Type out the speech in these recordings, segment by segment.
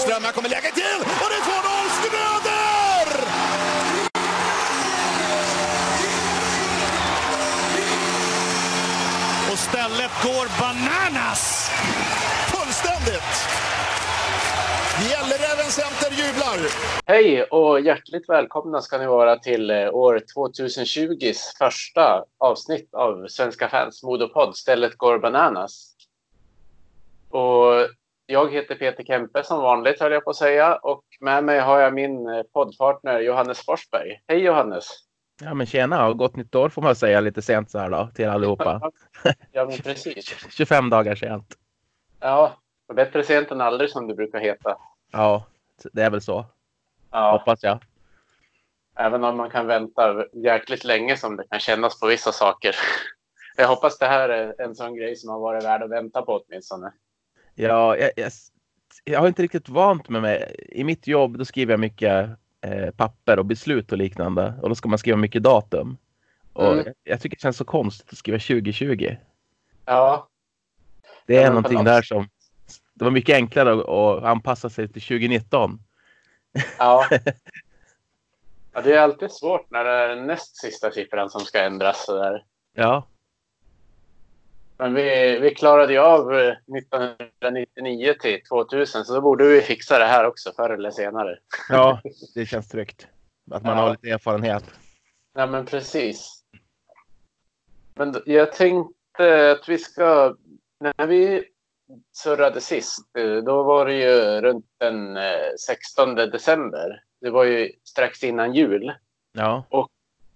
Söderström, här kommer läget till och det är 2-0 Schröder! Och stället går bananas! Fullständigt! Gälleräven Center jublar! Hej och hjärtligt välkomna ska ni vara till eh, år 2020s första avsnitt av Svenska fans Modopodd Stället går bananas. Och jag heter Peter Kempe som vanligt höll jag på att säga och med mig har jag min eh, poddpartner Johannes Forsberg. Hej Johannes! Ja men tjena och gott nytt år får man säga lite sent så här då till allihopa. ja men precis. 25 dagar sent. Ja, bättre sent än aldrig som det brukar heta. Ja, det är väl så. Ja, Hoppas jag. även om man kan vänta jäkligt länge som det kan kännas på vissa saker. Jag hoppas det här är en sån grej som har varit värd att vänta på åtminstone. Ja, jag, jag, jag har inte riktigt vant med mig. I mitt jobb då skriver jag mycket eh, papper och beslut och liknande. Och då ska man skriva mycket datum. Och Mm. jag, jag tycker det känns så konstigt att skriva 2020. Ja, Det är Ja, någonting något- där som... Det var mycket enklare att, att anpassa sig till 2019. Ja. ja. Det är alltid svårt när det är näst sista siffran som ska ändras. Så där. Ja, Men vi, vi klarade ju av eh, 1999 till 2000 så då borde vi fixa det här också förr eller senare. ja det känns tryggt. Att man Ja. har lite erfarenhet. Ja, men precis. Men jag tänkte att vi ska... När vi surrade sist, eh, då var det ju runt den eh, 16 december. Det var ju strax innan jul. Ja,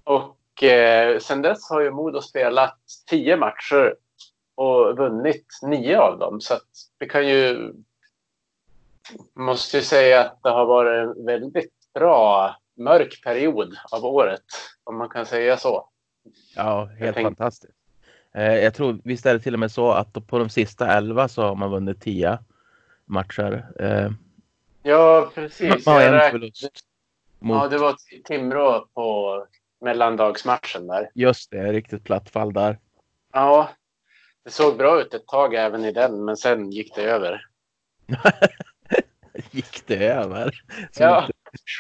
Och eh, sen dess har ju Modo spelat tio matcher och vunnit nio av dem. Så vi kan ju... Måste ju säga att det har varit en väldigt bra mörk period av året. Om man kan säga så. Ja, helt tänkte- fantastiskt. Eh, jag tror visst är det till och med så att på de sista elva så har man vunnit 10 matcher. Eh, Ja, precis. man har en förlust. Ja, Mot, det var Timrå på mellandagsmatchen där. Just det, riktigt platt fall där. Ja, det såg bra ut ett tag även i den, men sen gick det över. Gick det över? Som Ja.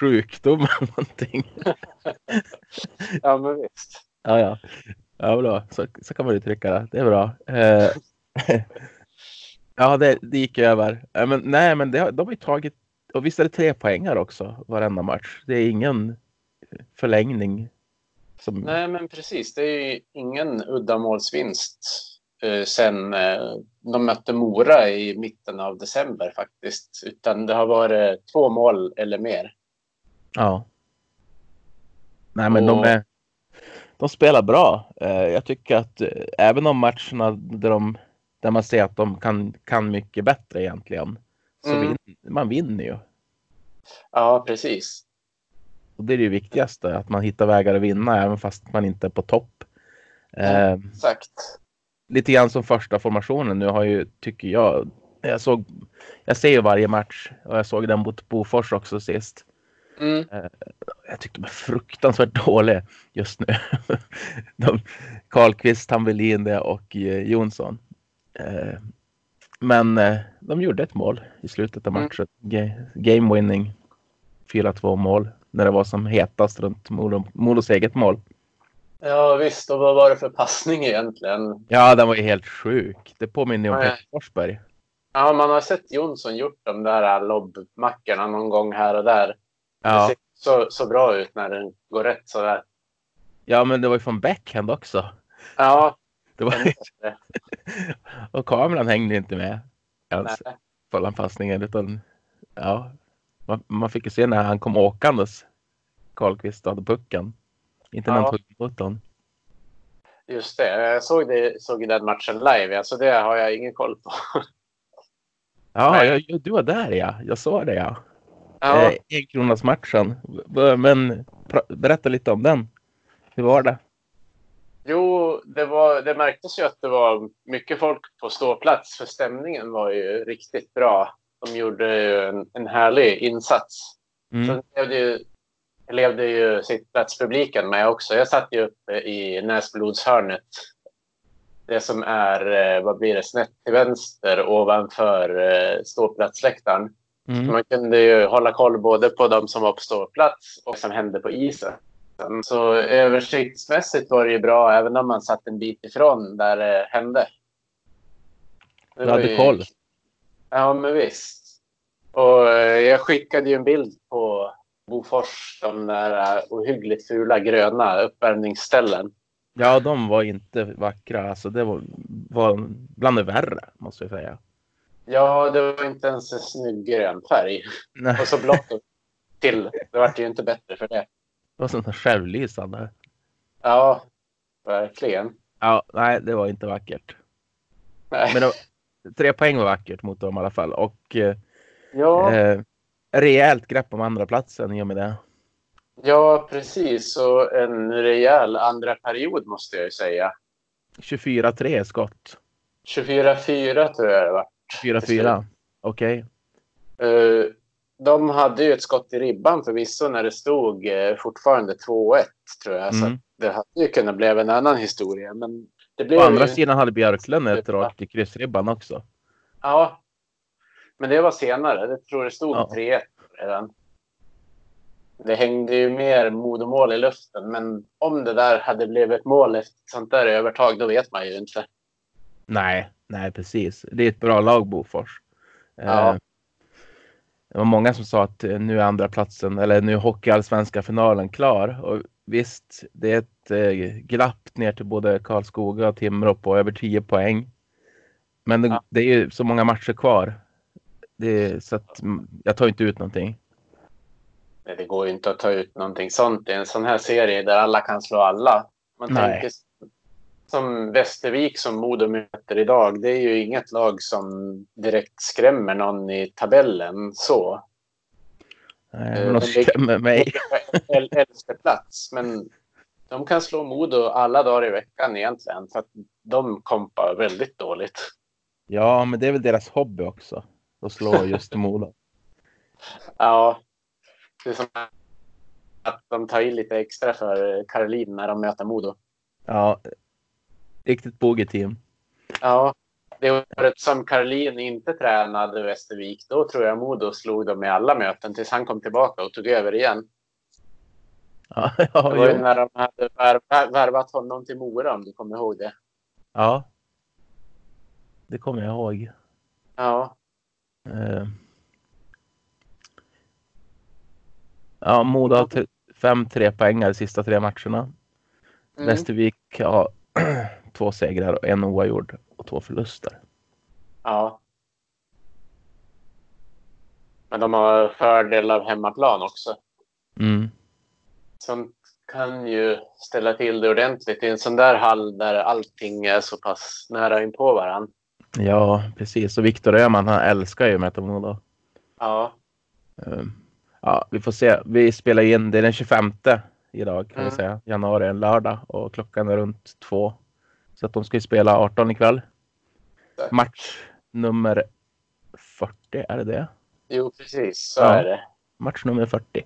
sjukdom eller någonting. Ja, men visst. Ja, ja. Ja, bra. Så, så kan man uttrycka det. Det är bra. Eh, ja, det, det gick över. Men, nej, men det, de har ju tagit... Och visst är det tre poängar också varenda match. Det är ingen förlängning. Som, Nej, men precis. Det är ju ingen uddamålsvinst sen eh, de mötte Mora i mitten av december faktiskt. Utan det har varit två mål eller mer. Ja. Nej, men de, Och- är, de spelar bra. Eh, Jag tycker att eh, även om matcherna där, de, där man ser att de kan, kan mycket bättre egentligen. Så Mm. vin, man vinner ju. Ja, precis. Och det är det viktigaste. Att man hittar vägar att vinna även fast man inte är på topp. Eh, Exakt. Lite grann som första formationen nu har ju, tycker jag. Jag såg, jag ser ju varje match och jag såg den mot Bofors också sist. Mm. jag tyckte de är fruktansvärt dåliga just nu. de, Karlqvist, Tambellin det och eh, Jonsson. Eh, men eh, de gjorde ett mål i slutet av Mm. matchen. Ga- Game winning. 4-2 mål. När det var som hetast runt Modos eget mål. Ja, visst. Och vad var det för passning egentligen? Ja, den var ju helt sjuk. Det påminner ju om. Peter Forsberg. Ja, man har sett Jonsson gjort de där lobbmackorna någon gång här och där. Det Ja, ser så, så bra ut när den går rätt sådär. ja, men det var ju från backhand också. Ja, Det var, det- och kameran hängde inte med. Ens. nej. på den passningen. Utan, ja, man, man fick ju se när han kom åkandes. Karlqvist hade pucken. Inte Ja. den. Just det. Jag såg, det, såg den matchen live. Alltså det har jag ingen koll på. Ja, jag, du var där ja. Jag såg det ja. Ja, Eh, en kronas matchen. V- Men berätta lite om den. Hur var det? Jo, det, var, det märktes ju att det var mycket folk på ståplats för stämningen var ju riktigt bra. De gjorde ju en, en härlig insats. Mm. Sen levde ju, levde ju sittplatspubliken med också. Jag satt ju uppe i näsblodshörnet. Det som är, eh, vad blir det, snett till vänster ovanför eh, ståplatsläktaren. Mm. Man kunde ju hålla koll både på de som var på ståplats och som hände på isen. Så översiktsmässigt var det ju bra, även om man satt en bit ifrån där det hände. Det Du hade ju- koll. Ja, men visst. Och eh, jag skickade ju en bild på Bofors, de där eh, ohyggligt fula gröna uppvärmningsställen. Ja, de var inte vackra. Alltså, det var, var bland det värre, måste jag säga. Ja, det var inte ens en snygg grön färg. Nej, Och så blått till. Det vart ju inte bättre för det. det var sånt här självlysande. Ja, verkligen. Ja, nej, det var inte vackert. Nej. Men det tre poäng var vackert mot dem i alla fall. Och eh, ja, eh, rejält grepp om andra platsen i och med det. ja, precis. Och en rejäl andra period måste jag ju säga. 24-3 skott. 24-4 tror jag det var. 4-4. Okej. Eh, de hade ju ett skott i ribban förvisso när det stod eh, fortfarande 2-1 tror jag. Så Mm. att det hade ju kunnat bli en annan historia. Men det blev På andra ju... sidan hade Björklund ett rakt i kryssribban också. Ja. Men det var senare. Jag tror det stod Ja. 3-1 redan. Det hängde ju mer Modomål i luften. Men om det där hade blivit ett mål efter ett sånt där övertag, då vet man ju inte. Nej, nej precis. Det är ett bra lag Bofors. Ja. Eh, Det var många som sa att eh, nu är andra platsen eller nu är hockeyallsvenska finalen klar. Och visst, det är ett eh, glapp ner till både Karlskoga och Timrå på över 10 poäng. Men det, Ja. det är ju så många matcher kvar. Det så att jag tar inte ut någonting. Nej, Det går ju inte att ta ut någonting sånt i en sån här serie där alla kan slå alla. Man Nej. tänker som Västervik som Modo möter idag. Det är ju inget lag som direkt skrämmer någon i tabellen så. Nej, Eh, men de men skrämmer mig. El- Elfte plats. Men de kan slå Modo alla dagar i veckan egentligen. För att de kompar väldigt dåligt. Ja, men det är väl deras hobby också. Att slå just Modo. Ja, det är som att de tar i lite extra för Karolin när de möter Modo. Ja, riktigt bogey-team. Ja, det året som Karolin inte tränade Västervik, då tror jag Modo slog dem i alla möten tills han kom tillbaka och tog över igen. Ja, Det ja, var ju när de hade värv- värvat honom till Mora, om du kommer ihåg det. ja. Det kommer jag ihåg. Ja, Eh. Ja, Modo har tre- fem trepoängare de sista tre matcherna. mm. Västervik har två segrar och en oavgjord och två förluster. ja. Men de har fördel av hemmaplan också. Mm. Sånt kan ju ställa till det ordentligt i en sån där hall där allting är så pass nära in på varandra. Ja, precis. Och Viktor Öhman, han älskar ju Modo. Ja, Eh, Ja, vi får se. Vi spelar in, det är den 25 idag kan Mm. vi säga. Januari, en lördag och klockan är runt två. Så att de ska ju spela 18 ikväll. Exakt. Match nummer 40, är det det? jo precis så Ja. är det. Match nummer 40.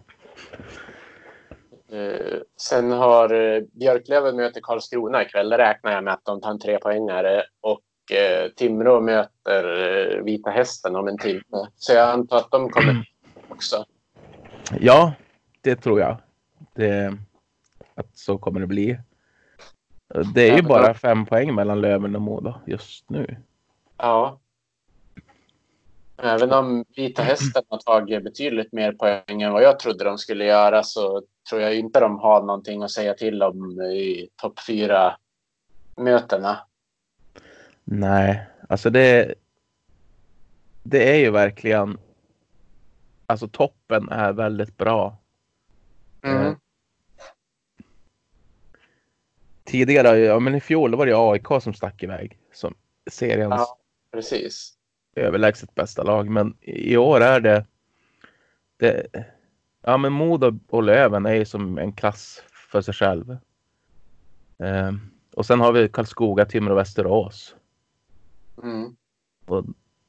Eh, sen har uh, Björklöven möter Karlskrona ikväll. Där räknar jag med att de tar en trepoängare. Och uh, Timrå möter eh, Vita Hästen om en timme. Så jag antar att de kommer också. Ja, det tror jag. Det, att så kommer det bli. Det är ju bara fem poäng mellan Löven och Modo just nu. Ja. Även om Vita Hästen har tagit betydligt mer poäng än vad jag trodde de skulle göra så tror jag inte de har någonting att säga till om i topp fyra mötena. Nej, alltså det. Det är ju verkligen. Alltså toppen är väldigt bra. Mm. Tidigare, ja men i fjol var det AIK som stack iväg som seriens Ja. Precis. överlägset bästa lag. Men i år är det, det ja men Modo och Löven är ju som en klass för sig själv. Eh, och sen har vi Karlskoga, Timrå och Västerås. Mm. Och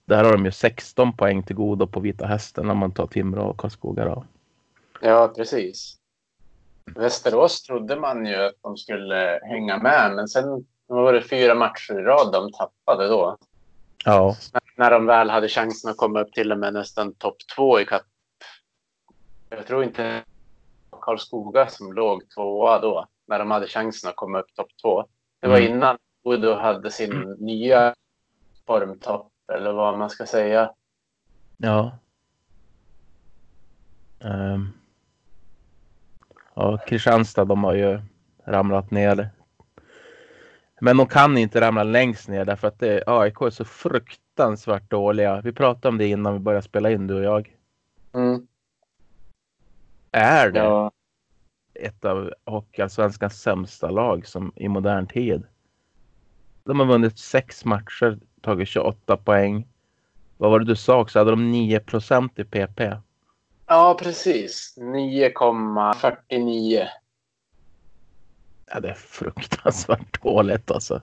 där har de ju 16 poäng till godo på Vita Hästen om man tar Timrå och Karlskoga då. Ja, precis. Västerås trodde man ju att de skulle hänga med, men sen var det fyra matcher i rad de tappade då. Ja, när de väl hade chansen att komma upp till och med nästan topp två i kapp. Jag tror inte Karlskoga som låg tvåa då, när de hade chansen att komma upp topp två. Det var Mm. innan Udo hade sin nya formtopp, eller vad man ska säga. Ja. Ehm. ja, Kristianstad, de har ju ramlat ner. Men de kan inte ramla längst ner därför att det, AIK är så fruktansvärt dåliga. Vi pratade om det innan vi började spela in, du och jag. Mm. Är det Ja. ett av Hockeyallsvenskans sämsta lag som i modern tid? De har vunnit sex matcher, tagit 28 poäng. Vad var det du sa också? Hade de 9% i PP? ja, precis. 9,49. Ja, det är fruktansvärt dåligt alltså.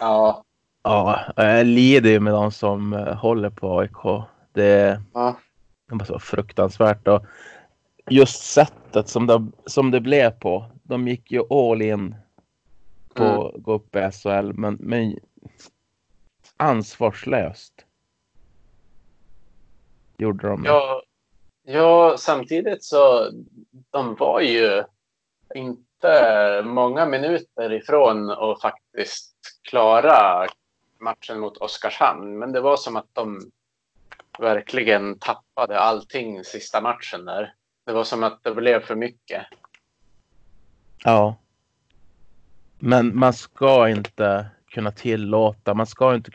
Ja. Ja, jag lider ju med de som eh, håller på AIK. Det, ja. det var så fruktansvärt. Och just sättet som det, som det blev på. De gick ju all in på Mm. att gå upp i SHL, men, men ansvarslöst. Gjorde de. Ja, ja, samtidigt så de var ju inte många minuter ifrån att faktiskt klara matchen mot Oskarshamn. Men det var som att de verkligen tappade allting sista matchen där. Det var som att det blev för mycket. Ja. Men man ska inte kunna tillåta, man ska inte,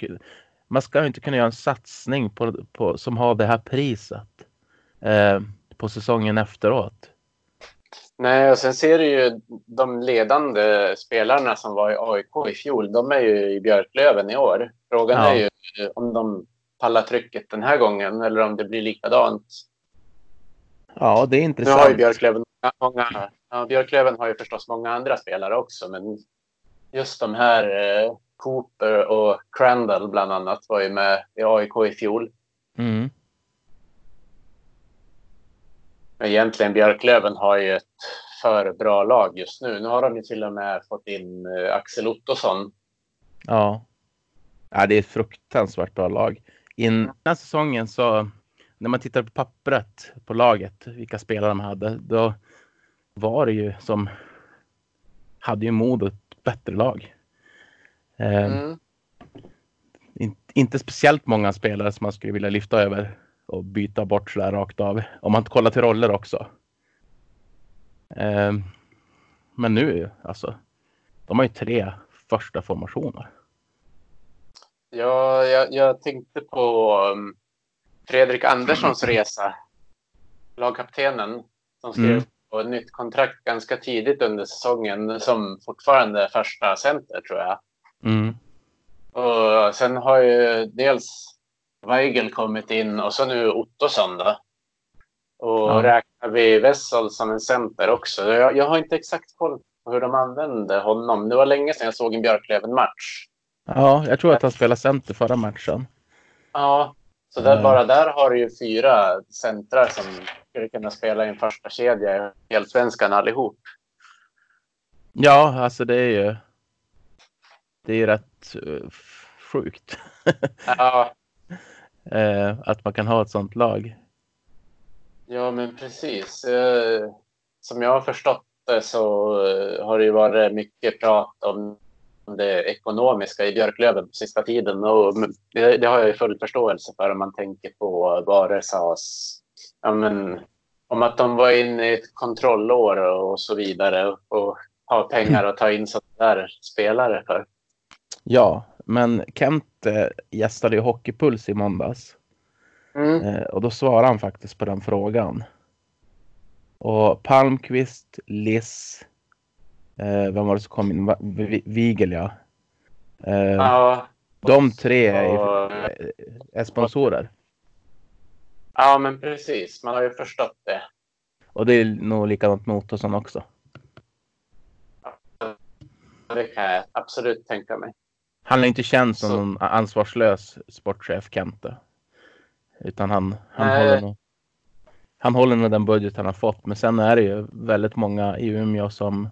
man ska inte kunna göra en satsning på, på, som har det här priset eh, på säsongen efteråt. Nej, och sen ser du ju de ledande spelarna som var i AIK i fjol. De är ju i Björklöven i år. Frågan Ja. är ju om de pallar trycket den här gången eller om det blir likadant. Ja, det är Nu intressant. har ju Björklöven många, ja, Björklöven har ju förstås många andra spelare också, men just de här eh, Cooper och Crandall bland annat var ju med i AIK i fjol. Mm. Men egentligen Björklöven har ju ett för bra lag just nu. Nu har de ju till och med fått in eh, Axel Ottosson. Ja. ja. Det är ett fruktansvärt bra lag. Innan säsongen så, när man tittar på pappret på laget, vilka spelare de hade, då var det ju som, hade ju Modo ett bättre lag. Eh, Mm. in, inte speciellt många spelare som man skulle vilja lyfta över och byta bort sådär rakt av. Om man kollar till roller också. Eh, men nu, alltså, de har ju tre första formationer. Ja, jag, jag tänkte på um, Fredrik Anderssons resa. Lagkaptenen som skrev Mm. På ett nytt kontrakt ganska tidigt under säsongen som fortfarande är första center tror jag. Mm. Och sen har ju dels Weigel kommit in och så nu Ottosson då. Och Ja. räknar vi Wessel som en center också. Jag, jag har inte exakt koll på hur de använde honom. Det var länge sedan jag såg en Björklöven-match. Ja, jag tror att han spelade center förra matchen. Ja, så där, Mm. bara där har du ju fyra centrar som skulle kunna spela i en första kedja i Allsvenskan allihop. Ja, alltså det är ju. Det är ju rätt uh, sjukt Ja, eh, att man kan ha ett sånt lag. ja men precis. Eh, Som jag har förstått det så eh, har det ju varit mycket prat om det ekonomiska i Björklöven på sista tiden. Och det, det har jag ju full förståelse för om man tänker på vad det sades ja, men, om att de var inne i ett kontrollår och så vidare och har pengar att ta in sådana spelare för. Ja, men Kent eh, gästade ju Hockeypuls i måndags. Mm. Eh, och då svarade han faktiskt på den frågan. Och Palmqvist, Liss, eh, vem var det som kom in? Vi- Vigel ja. Eh, Ja, de tre är, är sponsorer. Ja, men precis. Man har ju förstått det. Och det är nog likadant med Ottosson också. Det kan jag absolut tänka mig. Han är inte känd som Så- någon ansvarslös sportchef Kente. Utan han, han Nej. håller nog han håller nog den budget han har fått. Men sen är det ju väldigt många i Umeå som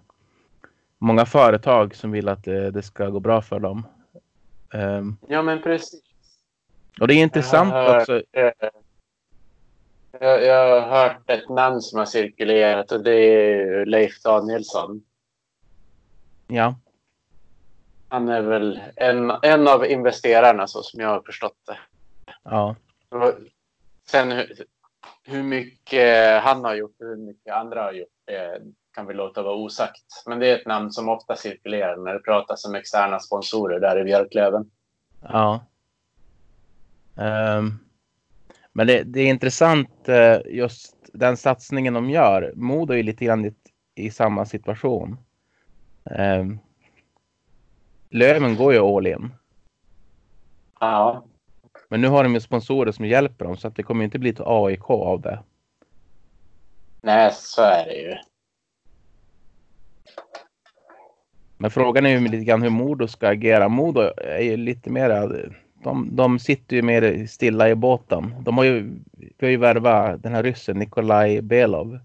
många företag som vill att det, det ska gå bra för dem. Ehm, Ja, men precis. Och det är intressant hört, också. eh, Jag, jag har hört ett namn som har cirkulerat och det är Leif Danielsson. Ja, Han är väl en, en av investerarna så som jag har förstått det. ja, Och Sen hur, hur mycket han har gjort och hur mycket andra har gjort det kan vi låta vara osagt. Men det är ett namn som ofta cirkulerar när det pratas om externa sponsorer där i Björklöven. ja. Ehm, men det, det är intressant eh, just den satsningen de gör. Modo är lite grann i, i samma situation. Um, Löven går ju all in. Ja, Men nu har de ju sponsorer som hjälper dem så att det kommer inte bli ett AIK av det. nej så är det ju. Men frågan är ju lite grann hur Modo ska agera. Modo är ju lite mer... De, de sitter ju mer stilla i båten. De har ju, vi har ju värvat den här ryssen Nikolaj Belov.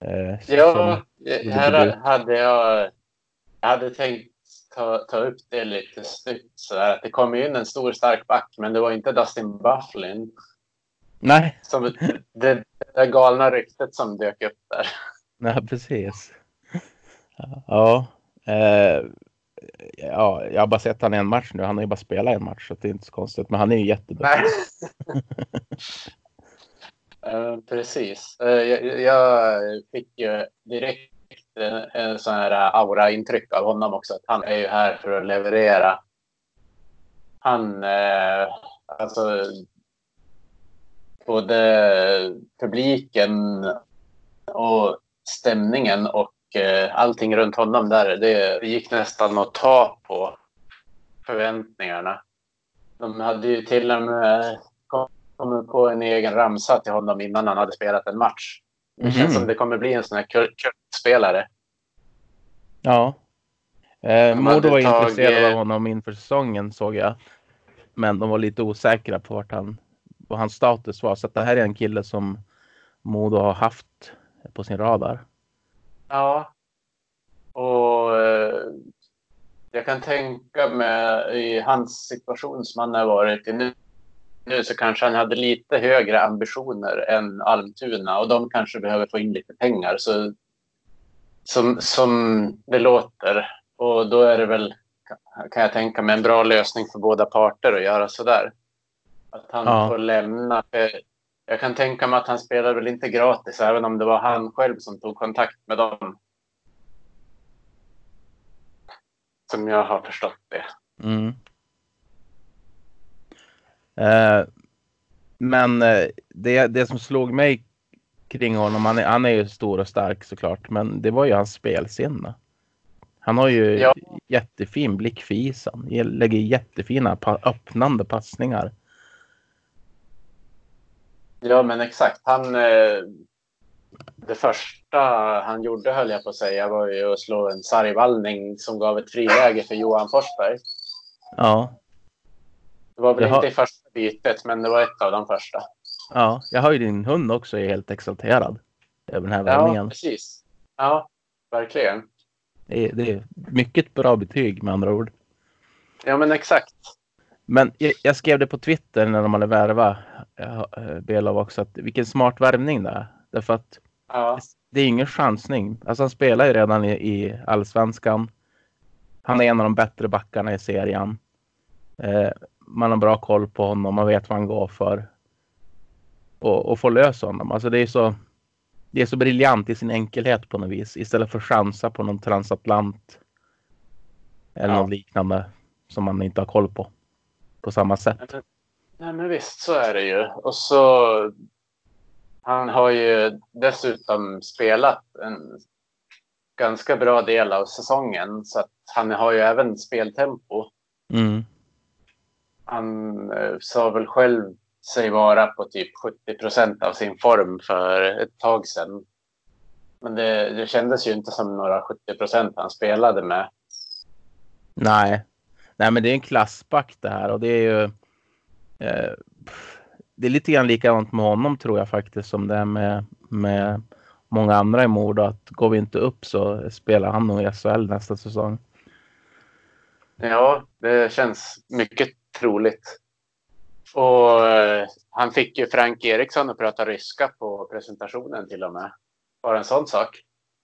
Eh, Ja, som- här hade jag, jag hade tänkt ta, ta upp det lite snyggt. Så där, det kom in en stor stark back, men det var inte Dustin Bufflin. Nej, Som det, det galna ryktet som dök upp där. nej, precis. Ja, eh, ja, jag har bara sett han i en match nu. Han har ju bara spelat en match så det är inte så konstigt. Men han är ju jättebra. Nej. Eh, precis. Eh, jag, jag fick ju direkt en, en sån här aura-intryck av honom också. Att han är ju här för att leverera. Han, eh, alltså, både publiken och stämningen och eh, allting runt honom där. Det gick nästan att ta på förväntningarna. De hade ju till och med kommit på en egen ramsa till honom innan han hade spelat en match. Det känns Mhm. som det kommer bli en sån här kul- kultspelare. Ja. Eh, Modo var tagit- intresserade av honom inför säsongen såg jag. Men de var lite osäkra på vart han, vad hans status var. Så det här är en kille som Modo har haft på sin radar. Ja. Och eh, jag kan tänka mig i hans situation som han har varit i nu, nu så kanske han hade lite högre ambitioner än Almtuna och de kanske behöver få in lite pengar. Så, som, som det låter. Och då är det väl, kan jag tänka mig, en bra lösning för båda parter att göra så där. Att han Ja. får lämna. För jag kan tänka mig att han spelar väl inte gratis, även om det var han själv som tog kontakt med dem. Som jag har förstått det. Mm. Eh, men eh, det, det som slog mig kring honom, han är, han är ju stor och stark såklart, men det var ju hans spelsinne. Han har ju Ja. jättefin blick för isen, lägger jättefina pa- öppnande passningar. Ja, men exakt. Han, eh, det första han gjorde, höll jag på att säga, var ju att slå en sargvallning som gav ett friläge för Johan Forsberg. Ja, Det var väl Jaha. inte i första bytet, men det var ett av de första. ja, jag har ju din hund också är helt exalterad över den här Ja, värvningen. precis. Ja, verkligen. Det, är, det är mycket bra betyg med andra ord. Ja, men exakt. Men jag, jag skrev det på Twitter när de hade värvat eh, Belov också. Att vilken smart värvning det är. Därför att Ja, det är ingen chansning. Alltså han spelar ju redan i, i allsvenskan. Han är en av de bättre backarna i serien. Eh, man har bra koll på honom. Man vet vad han går för. Och, och få lös honom. Alltså det är så. Det är så briljant i sin enkelhet på något vis. Istället för att chansa på någon transatlant. Eller Ja. något liknande. Som man inte har koll på. På samma sätt. Nej, men visst så är det ju. Och så... Han har ju dessutom spelat en ganska bra del av säsongen. Så att han har ju även speltempo. Mm. Han eh, sa väl själv sig vara på typ 70 procent av sin form för ett tag sedan. Men det, det kändes ju inte som några 70 procent han spelade med. Nej. Nej, men det är en klassback det här och det är ju. Eh, det är lite grann likadant med honom tror jag faktiskt som det är med, med många andra i Modo. Att går vi inte upp så spelar han nog i SHL nästa säsong. Ja, det känns mycket troligt. Och eh, han fick ju Frank Eriksson att prata ryska på presentationen till och med. Bara en sån sak.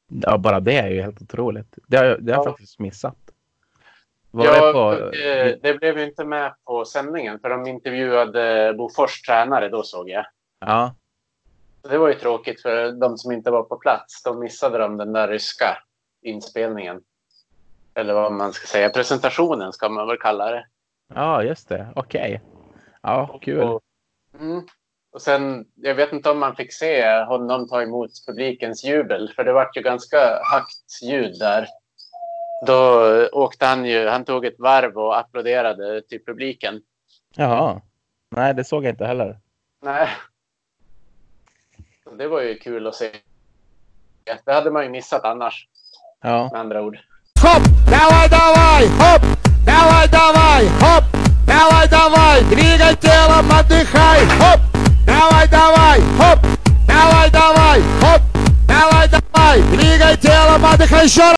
Ja, bara det är ju helt otroligt. Det har det har jag Ja. faktiskt missat. Var Ja, det på... det, det blev ju inte med på sändningen för de intervjuade Bofors tränare då såg jag. Ja, Det var ju tråkigt för de som inte var på plats. De missade de den där ryska inspelningen. Eller vad man ska säga. Presentationen ska man väl kalla det. ja just det. Okej. Ja, kul. Och, mm, och sen, jag vet inte om man fick se honom ta emot publikens jubel. För det var ju ganska högt ljud där. Då åkte han ju, han tog ett varv och applåderade till publiken. Jaha. Nej, det såg jag inte heller. Nej. Så Det var ju kul att se. Det hade man ju missat annars, Ja, med andra ord. Хоп! Давай, давай! Хоп! Давай, давай! Хоп! Давай, давай! Двигай телом, отдыхай! Хоп! Давай, давай! Хоп! Давай, давай! Хоп! Давай, давай! Двигай телом, отдыхай еще раз!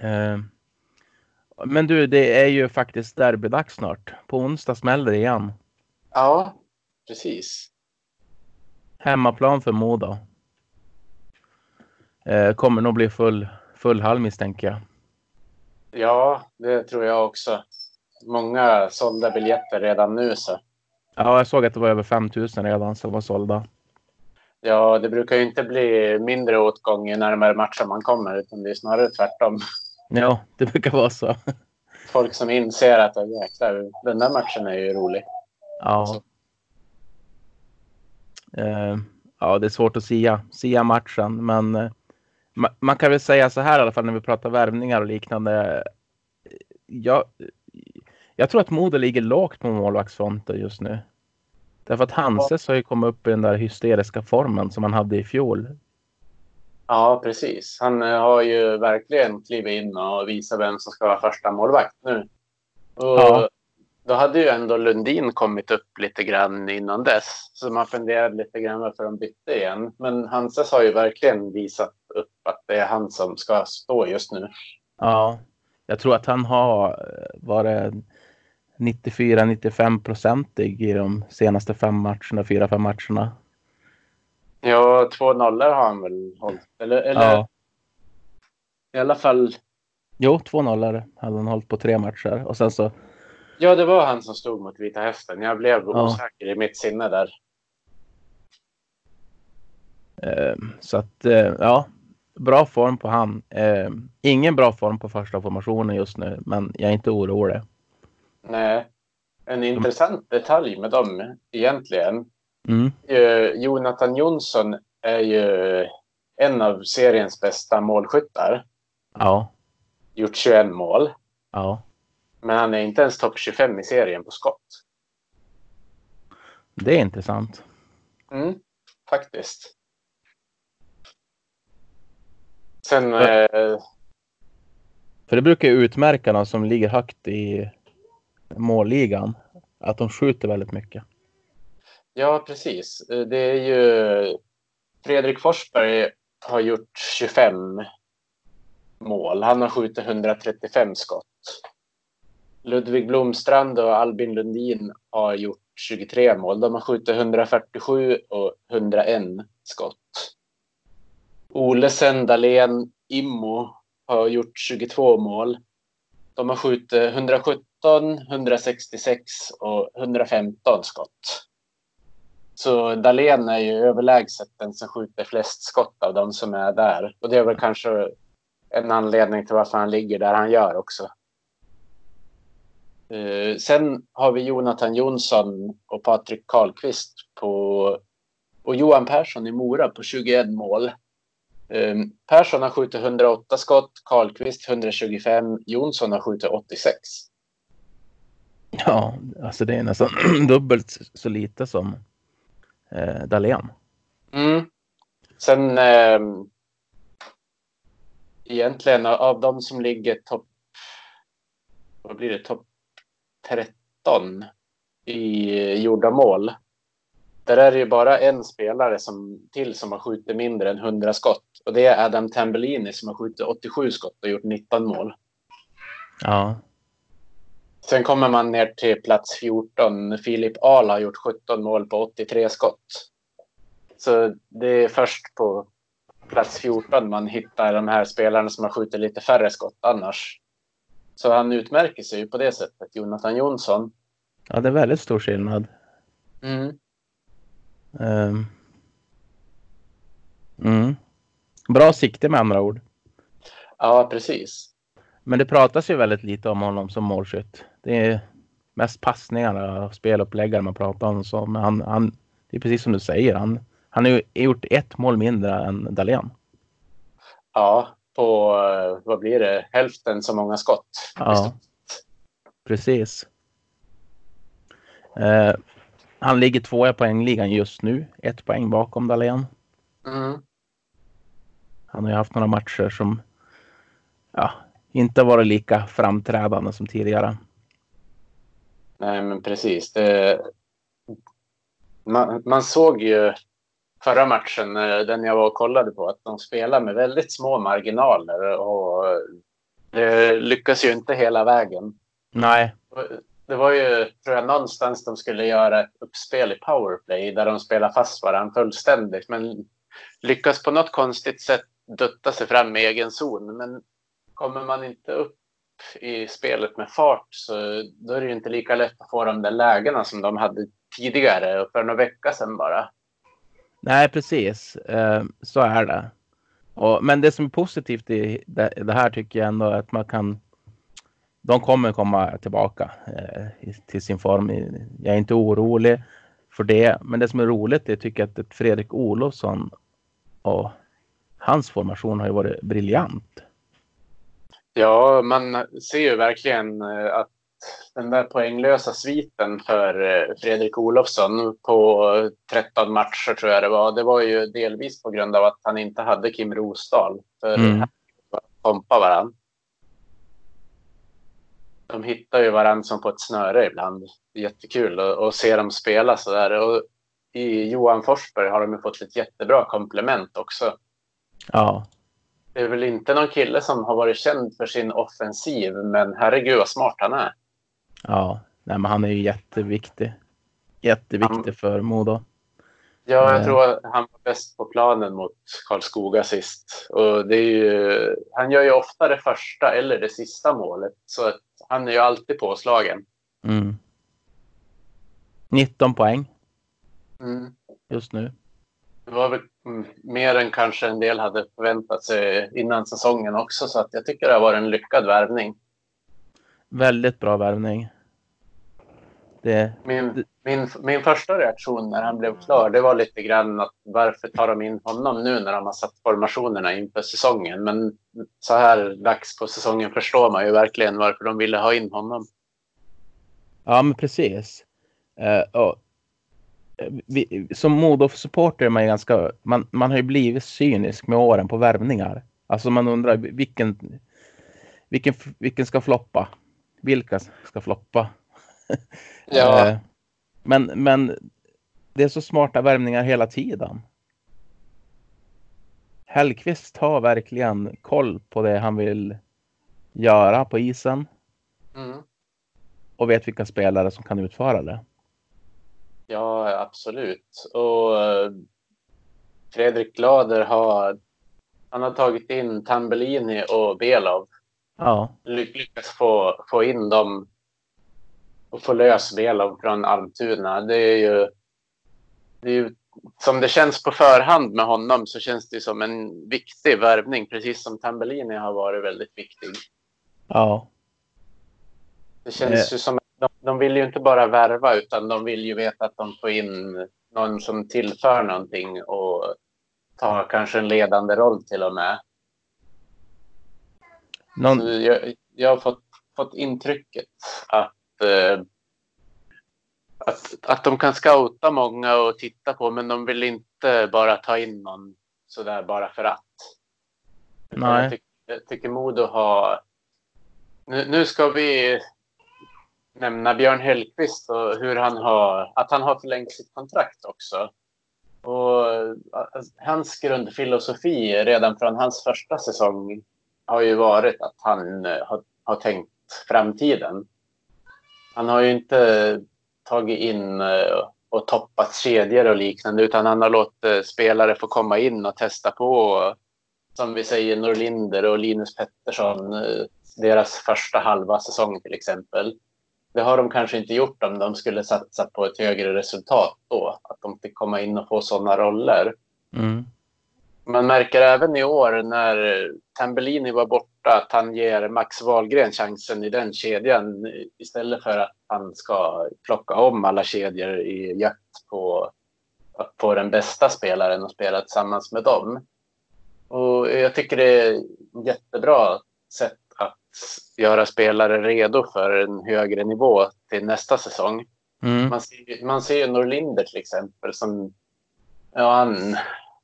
Eh, Men du, det är ju faktiskt derbydags snart. På onsdag smäller det igen. Ja, precis. Hemmaplan för Modo. Eh, kommer nog bli full, full hall misstänker jag. Ja, det tror jag också. Många sålda biljetter redan nu så. Ja, jag såg att det var över 5000 redan som var sålda. Ja, det brukar ju inte bli mindre åtgång ju närmare matchen man kommer, utan det är snarare tvärtom. Ja, det brukar vara så. Folk som inser att "Åh, jäklar, den där matchen är ju rolig. Ja. Eh, ja, det är svårt att sia, sia matchen, men eh, ma man kan väl säga så här i alla fall när vi pratar värvningar och liknande. Jag, jag tror att Modo ligger lågt på målvaktsfronten just nu. Därför att Hanses har ju kommit upp i den där hysteriska formen som han hade i fjol. Ja, precis. Han eh, har ju verkligen klivit in och visat vem som ska vara första målvakt nu. Och Ja. Då hade ju ändå Lundin kommit upp lite grann innan dess. Så man funderade lite grann varför de bytte igen. Men Hanses har ju verkligen visat upp att det är han som ska stå just nu. Ja, jag tror att han har eh, varit 94-95 procentig i de senaste fem matcherna, fyra, fem matcherna. Ja, två nollor har han väl hållit. Eller, eller Ja. i alla fall. Jo, två nollor hade han hållit på tre matcher och sen så Ja, det var han som stod mot Vita Hästen. Jag blev Ja. osäker i mitt sinne där. eh, så att eh, ja, bra form på han. Eh, ingen bra form på första formationen just nu, men jag är inte orolig. Nej. En intressant detalj med dem egentligen Mm. Eh, Jonathan Jonsson är ju en av seriens bästa målskyttar. Ja, Gjort 21 mål. ja, Men han är inte ens topp 25 i serien på skott. det är intressant. Mm, faktiskt. Sen... Ja. Eh, För det brukar ju utmärka de som ligger högt i målligan. Att de skjuter väldigt mycket ja, precis. Eh, det är ju... Fredrik Forsberg har gjort 25 mål. Han har skjutit 135 skott. Ludvig Blomstrand och Albin Lundin har gjort 23 mål. De har skjutit 147 och 101 skott. Ole Dahlén, Immo har gjort 22 mål. De har skjutit 117, 166 och 115 skott. Så Dahlén är ju överlägset den som skjuter flest skott av de som är där. Och det är väl kanske en anledning till varför han ligger där han gör också. Uh, sen har vi Jonathan Jonsson och Patrik Karlqvist på och Johan Persson i Mora på 21 mål. Um, Persson har skjutit 108 skott, Karlqvist 125, Jonsson har skjutit 86. Ja, alltså det är nästan dubbelt så lite som eh, Dahlén. Mm. Sen eh, egentligen av- av de som ligger topp vad blir det, topp 13 i gjorda mål. Där är det ju bara en spelare som, till som har skjutit mindre än 100 skott. Och det är Adam Tambellini som har skjutit 87 skott och gjort 19 mål. Ja, Sen kommer man ner till plats 14. Filip Ahl har gjort 17 mål på 83 skott. Så det är först på plats 14 man hittar de här spelarna som har skjutit lite färre skott annars. Så han utmärker sig ju på det sättet, Jonathan Jonsson. Ja, det är väldigt stor skillnad. Mm. Um. Mm. Bra sikte med andra ord. Ja, precis. Men det pratas ju väldigt lite om honom som målskytt. Det är mest passningar och speluppläggare man pratar om. Så, men han, han, det är precis som du säger. Han, han har ju gjort ett mål mindre än Dahlén. Ja, på eh, vad blir det? Hälften så många skott. Ja, precis. Eh, han ligger tvåa i poängligan just nu. Ett poäng bakom Dahlén. Mm. Han har ju haft några matcher som ja, inte varit lika framträdande som tidigare. Nej, men precis. Det, man, man såg ju förra matchen, eh, den jag var och kollade på, att de spelar med väldigt små marginaler och det lyckas ju inte hela vägen. Nej. Det var ju, tror jag, någonstans de skulle göra ett uppspel i powerplay där de spelar fast varandra fullständigt, men lyckas på något konstigt sätt dutta sig fram i egen zon. Men kommer man inte upp i spelet med fart så då är det ju inte lika lätt att få de där lägena som de hade tidigare och för några vecka sedan bara. Nej, precis. Eh, så är det. Men det som är positivt i det, här tycker jag ändå är att man kan. De kommer komma tillbaka eh, till sin form. Jag är inte orolig för det. Men det som är roligt är tycker jag att Fredrik Olofsson och hans formation har ju varit briljant. Ja, man ser ju verkligen eh, att den där poänglösa sviten för eh, Fredrik Olofsson på 13 matcher tror jag det var. Det var ju delvis på grund av att han inte hade Kim Rosdahl. För mm. han kompa varandra. De hittar ju varandra som på ett snöre ibland. Jättekul att se dem spela så där. Och I Johan Forsberg har de ju fått ett jättebra komplement också. Ja. Det är väl inte någon kille som har varit känd för sin offensiv, men herregud vad smart han är. Ja, nej, men han är ju jätteviktig. Jätteviktig han, för Modo. Ja, jag eh. tror att han var bäst på planen mot Karlskoga sist. Och det är ju, han gör ju ofta det första eller det sista målet, så att han är ju alltid påslagen. Mm. 19 poäng. Mm. Just nu. Det var väl mer än kanske en del hade förväntat sig innan säsongen också, så att jag tycker det har varit en lyckad värvning. Väldigt bra värvning. Det... Min, min, min första reaktion när han blev klar, det var lite grann att varför tar de in honom nu när de har satt formationerna inför säsongen? Men så här dags på säsongen förstår man ju verkligen varför de ville ha in honom. Ja, men precis. Uh, och vi, som Modo-supporter är man ganska, man, man har ju blivit cynisk med åren på värvningar. Alltså man undrar vilken, vilken, vilken ska floppa? Vilka ska floppa? Ja. Eh, men, men det är så smarta värvningar hela tiden. Hellqvist har verkligen koll på det han vill göra på isen. Mm. Och vet vilka spelare som kan utföra det. Ja, absolut. Och eh, Fredrik Glader har, han har tagit in Tambellini och Belov. Ja. Lyckats få, få in dem och få lös Belov från Almtuna. Det är ju, det är ju som det känns på förhand med honom så känns det som en viktig värvning, precis som Tambellini har varit väldigt viktig. Ja. Det känns eh. ju som de, vill ju inte bara värva utan de vill ju veta att de får in någon som tillför någonting och tar kanske en ledande roll till och med. Någon... Jag, jag, har fått, fått intrycket att, eh, att, att de kan scouta många och titta på men de vill inte bara ta in någon sådär bara för att. Nej. Jag, tycker, jag tycker Modo har... Nu, nu ska vi nämna Björn Hellkvist och hur han har, att han har förlängt sitt kontrakt också. Och alltså, hans grundfilosofi redan från hans första säsong har ju varit att han eh, har, har tänkt framtiden. han har ju inte tagit in eh, och toppat kedjor och liknande utan han har låtit spelare få komma in och testa på. Som vi säger Norlinder och Linus Pettersson, eh, deras första halva säsong till exempel. Det har de kanske inte gjort om de skulle satsa på ett högre resultat då. Att de fick komma in och få sådana roller. Mm. Man märker även i år när Tambellini var borta att han ger Max Wahlgren chansen i den kedjan istället för att han ska plocka om alla kedjor i jakt på att få den bästa spelaren och spela tillsammans med dem. Och jag tycker det är jättebra sätt göra spelare redo för en högre nivå till nästa säsong. Mm. Man ser, man ser ju Norlinder till exempel som ja, han,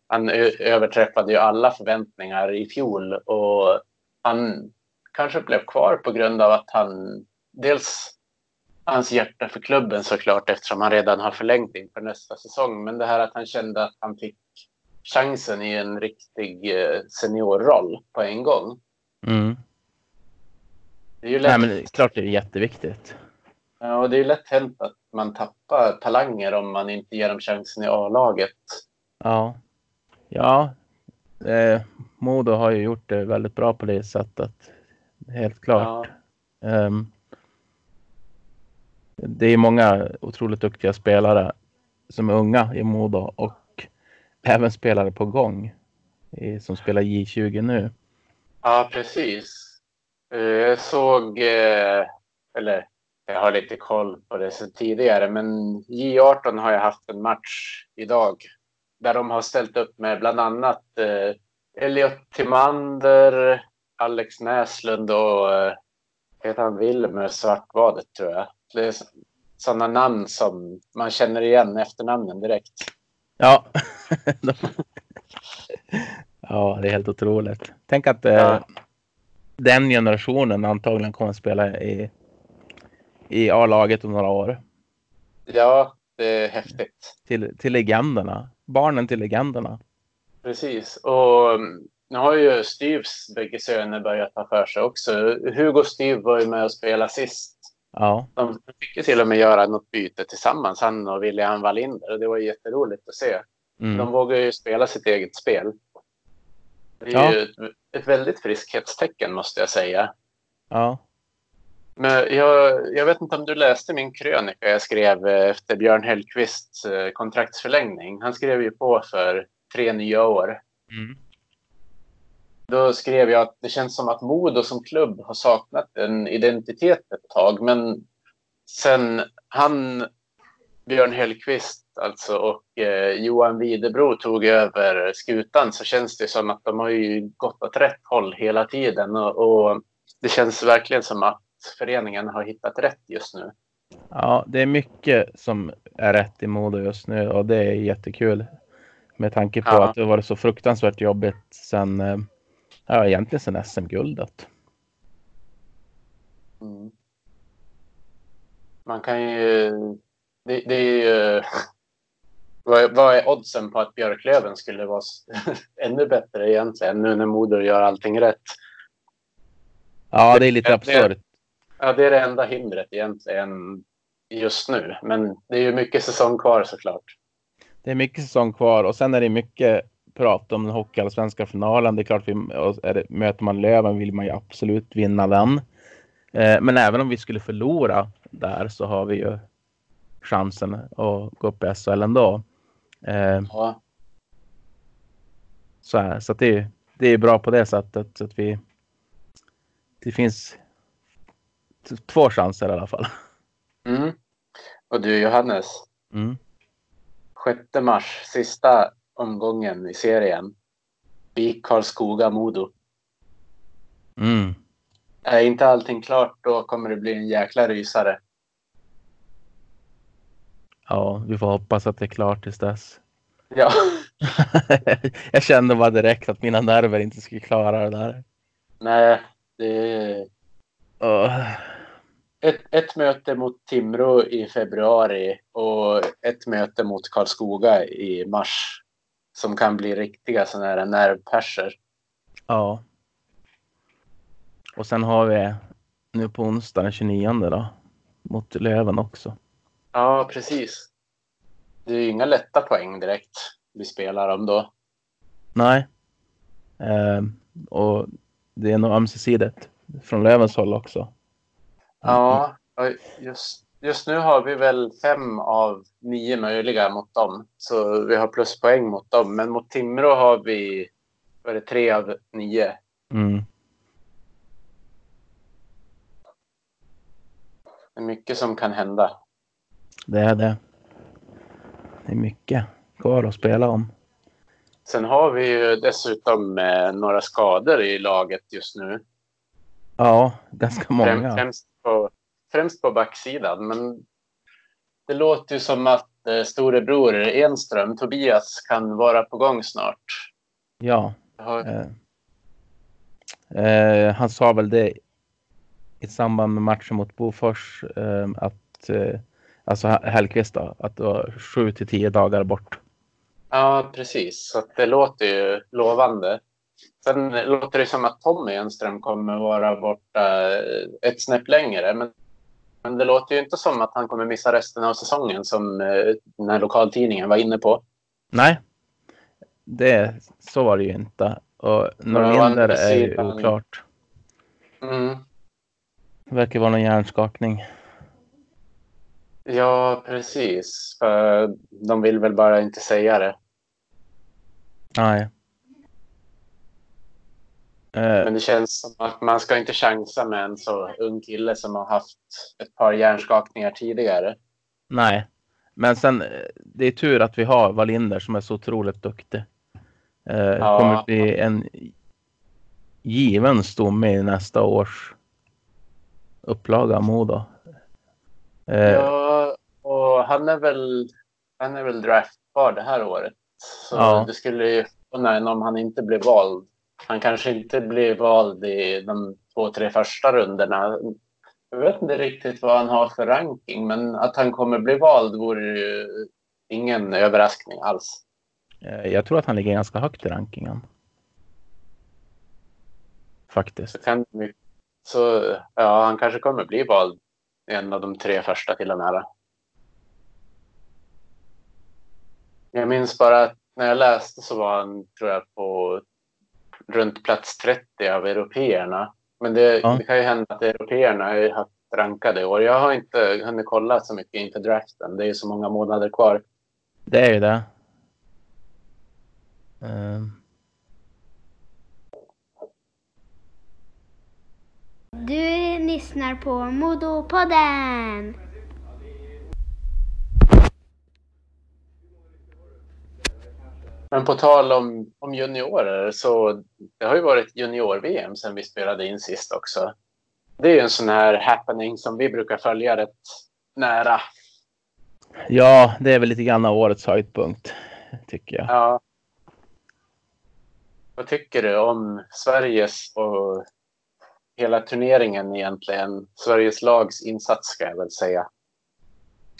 han överträffade ju alla förväntningar i fjol och han kanske blev kvar på grund av att han dels hans hjärta för klubben såklart eftersom han redan har förlängt inför nästa säsong. Men det här att han kände att han fick chansen i en riktig eh, seniorroll på en gång. Mm. Det är ju lätt, Nej, men det är klart det är jätteviktigt. ja, och det är ju lätt hänt att man tappar talanger om man inte ger dem chansen i A-laget. Ja. Ja. Eh, Modo har ju gjort det väldigt bra på det sättet. Helt klart. Ja, Ehm, det är många otroligt duktiga spelare som är unga i Modo och även spelare på gång som spelar J20 nu. ja precis. Eh, Jag såg, eh, eller jag har lite koll på det sedan tidigare, men J18 har jag haft en match idag där de har ställt upp med bland annat eh, Elliot Timander, Alex Näslund och heter han Wilmer Svartvadet tror jag. Det är sådana namn som man känner igen efternamnen direkt. Ja. ja, det är helt otroligt. Tänk att Ja. Den generationen antagligen kommer att spela i, i A-laget om några år. Ja, det är häftigt. Till, till legenderna. Barnen till legenderna. Precis. Och mm, nu har ju Styvs bägge söner börjat ta för sig också. Hugo och Styv var ju med och spelade sist. Ja. De fick ju till och med göra något byte tillsammans, han och William Wallinder. Och det var jätteroligt att se. Mm. De vågar ju spela sitt eget spel. Det är Ja. ju ett, väldigt friskhetstecken måste jag säga. Ja. Men jag, jag vet inte om du läste min krönika jag skrev eh, efter Björn Hellkvists eh, kontraktsförlängning. Han skrev ju på för tre nya år. Mm. Då skrev jag att det känns som att Modo som klubb har saknat en identitet ett tag. Men sen han, Björn Hellkvist alltså, och eh, Johan Widebro tog över skutan så känns det som att de har ju gått åt rätt håll hela tiden. Och, och det känns verkligen som att föreningen har hittat rätt just nu. Ja, det är mycket som är rätt i Modo just nu och det är jättekul. Med tanke på Ja. att det har varit så fruktansvärt jobbigt sen, eh, ja egentligen sen SM-guldet. Mm. Man kan ju... Det, det är ju... Vad vad är oddsen på att Björklöven skulle vara ännu bättre egentligen nu när Modo gör allting rätt? Ja, det är lite absurt. Ja, det är det enda hindret egentligen just nu. Men det är ju mycket säsong kvar såklart. Det är mycket säsong kvar och sen är det mycket prat om den hockeyallsvenska finalen. Det är klart, vi, är det, möter man Löven vill man ju absolut vinna den. Eh, men även om vi skulle förlora där så har vi ju chansen att gå upp i SHL ändå. Eh, Ja, så här, så det, det är bra på det sättet. Så att vi, det finns två chanser i alla fall. mm. Och du Johannes, Mm. 6 mars, sista omgången i serien. BIK Karlskoga-Modo. Mm. Är inte allting klart då kommer det bli en jäkla rysare. Ja, vi får hoppas att det är klart tills dess. Ja. jag kände bara direkt att mina nerver inte skulle klara det där. Nej, det är Åh. ett, ett möte mot Timrå i februari och ett möte mot Karlskoga i mars. Som kan bli riktiga sådana här nervperser. Ja. Och sen har vi nu på onsdag den 29 då. mot Löven också. Ja, precis. Det är ju inga lätta poäng direkt vi spelar om då. Nej. Eh, och det är nog ömsesidigt från Lövens håll också. Ja, just, just nu har vi väl fem av nio möjliga mot dem. Så vi har pluspoäng mot dem. Men mot Timrå har vi vad är det, tre av nio. Mm. Det är mycket som kan hända. Det är det. Det är mycket kvar att spela om. Sen har vi ju dessutom eh, några skador i laget just nu. Ja, ganska många. främst, på, främst på backsidan. Men det låter ju som att eh, storebror Enström, Tobias, kan vara på gång snart. Ja. Har, Eh, eh, han sa väl det i samband med matchen mot Bofors eh, att eh, alltså Hellkvist då, att det var sju till tio dagar bort. ja, precis. Så det låter ju lovande. Sen låter det som att Tommy Enström kommer vara borta eh, ett snäpp längre. Men, men det låter ju inte som att han kommer missa resten av säsongen som eh, den här lokaltidningen var inne på. Nej, det, så var det ju inte. Och Norlinder är ju oklart. Mm. Det verkar vara någon hjärnskakning. Ja, precis. För de vill väl bara inte säga det. Nej. Eh, Men det känns som att man ska inte chansa med en så ung kille som har haft ett par hjärnskakningar tidigare. nej, men sen eh, det är tur att vi har Wallinder som är så otroligt duktig. Eh, Ja. Kommer bli en given stomme i nästa års upplaga av Modo. Eh, Ja, han är väl, han är väl draftbar det här året. Så Ja. det skulle ju förvåna om han inte blir vald. Han kanske inte blir vald i de två, tre första rundorna. Jag vet inte riktigt vad han har för ranking, men att han kommer bli vald vore ju ingen överraskning alls. eh, jag tror att han ligger ganska högt i rankingen. Faktiskt. Så, kan, så ja, han kanske kommer bli vald en av de tre första till och med. Jag minns bara att när jag läste så var han, tror jag, på runt plats 30 av européerna. Men det, Ja. det kan ju hända att européerna har haft rankade år. Jag har inte hunnit kolla så mycket inför draften. Det är ju så många månader kvar. Det är ju det. Eh, Du lyssnar på Modopodden! Men på tal om, om juniorer så det har ju varit junior-VM sen vi spelade in sist också. Det är ju en sån här happening som vi brukar följa rätt nära. ja, det är väl lite grann årets höjdpunkt. Tycker jag. Ja. Vad tycker du om Sveriges och hela turneringen egentligen? Sveriges lags insats ska jag väl säga.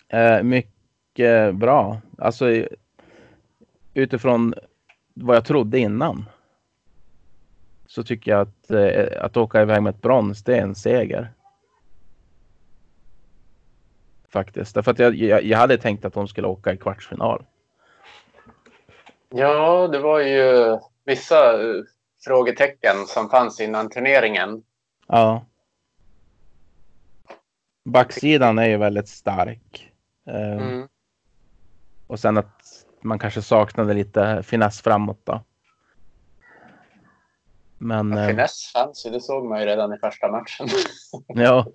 Eh, mycket bra. Alltså utifrån vad jag trodde innan. Så tycker jag att, eh, att åka iväg med ett brons, det är en seger. Faktiskt. Därför att jag, jag, jag hade tänkt att de skulle åka i kvartsfinal. Ja, det var ju vissa eh, frågetecken som fanns innan turneringen. Ja. Backsidan är ju väldigt stark. Eh, Mm. Och sen att man kanske saknade lite finess framåt då. Men Ja, eh, finess fanns ju, det såg man ju redan i första matchen. ja.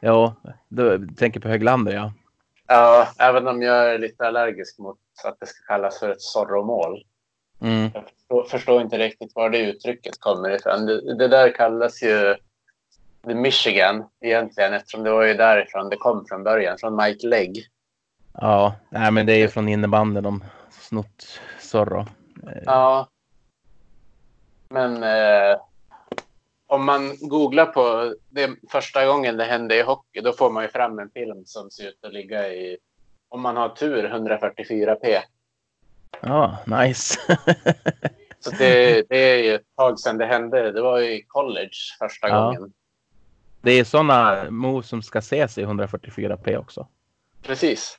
Ja, du tänker på Höglander ja. ja, även om jag är lite allergisk mot att det ska kallas för ett Zorro-mål. Mm. Jag förstår, förstår inte riktigt var det uttrycket kommer ifrån. Det, det där kallas ju Michigan egentligen eftersom det var ju därifrån det kom från början, från Mike Legg. Ja, nej men det är ju från innebandyn de snott Zorro. Ja. Men eh, om man googlar på det första gången det hände i hockey, då får man ju fram en film som ser ut att ligga i, om man har tur, 144p. Ja, nice. Så det, det är ju ett tag sedan det hände. Det var i college första Ja. gången. Det är sådana moves som ska ses i 144p också. Precis.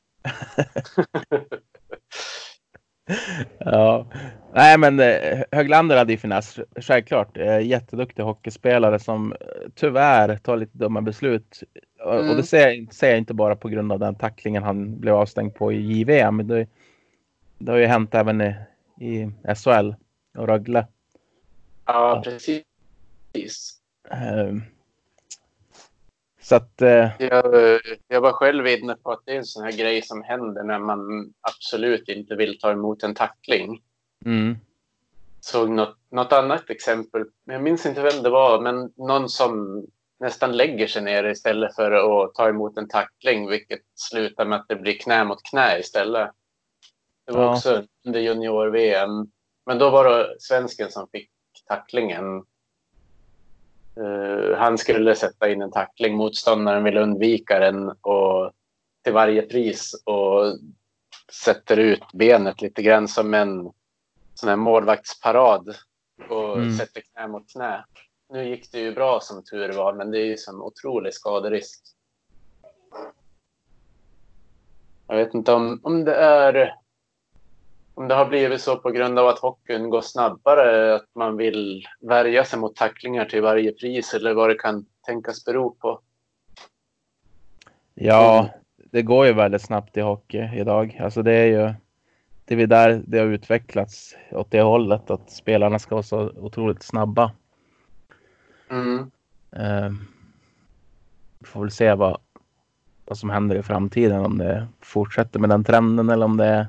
Ja, nej men eh, Höglander hade ju finess, självklart. Eh, jätteduktig hockeyspelare som eh, tyvärr tar lite dumma beslut. Och- Och Mm. det säger, jag- säger jag inte bara på grund av den tacklingen han blev avstängd på i JVM. Det, det har ju hänt även i, i SHL och Rögle. Ja, precis. Så att, eh, Jag, jag var själv inne på att det är en sån här grej som händer när man absolut inte vill ta emot en tackling. mm, Såg något, något annat exempel, jag minns inte vem det var, men någon som nästan lägger sig ner istället för att ta emot en tackling, vilket slutar med att det blir knä mot knä istället. Det var Ja. också under junior-VM, men då var det svensken som fick tacklingen. Eh, han skulle sätta in en tackling, motståndaren ville undvika den och till varje pris och sätter ut benet lite grann som en sån här målvaktsparad och Mm. sätter knä mot knä. Nu gick det ju bra som tur var, men det är ju som otrolig skaderisk. Jag vet inte om, om det är om det har blivit så på grund av att hockeyn går snabbare, att man vill värja sig mot tacklingar till varje pris eller vad det kan tänkas bero på. ja, det går ju väldigt snabbt i hockey idag. Alltså det är ju det är där det har utvecklats åt det hållet att spelarna ska vara så otroligt snabba. Mm. Eh, vi får väl se vad, vad som händer i framtiden. Om det fortsätter med den trenden eller om det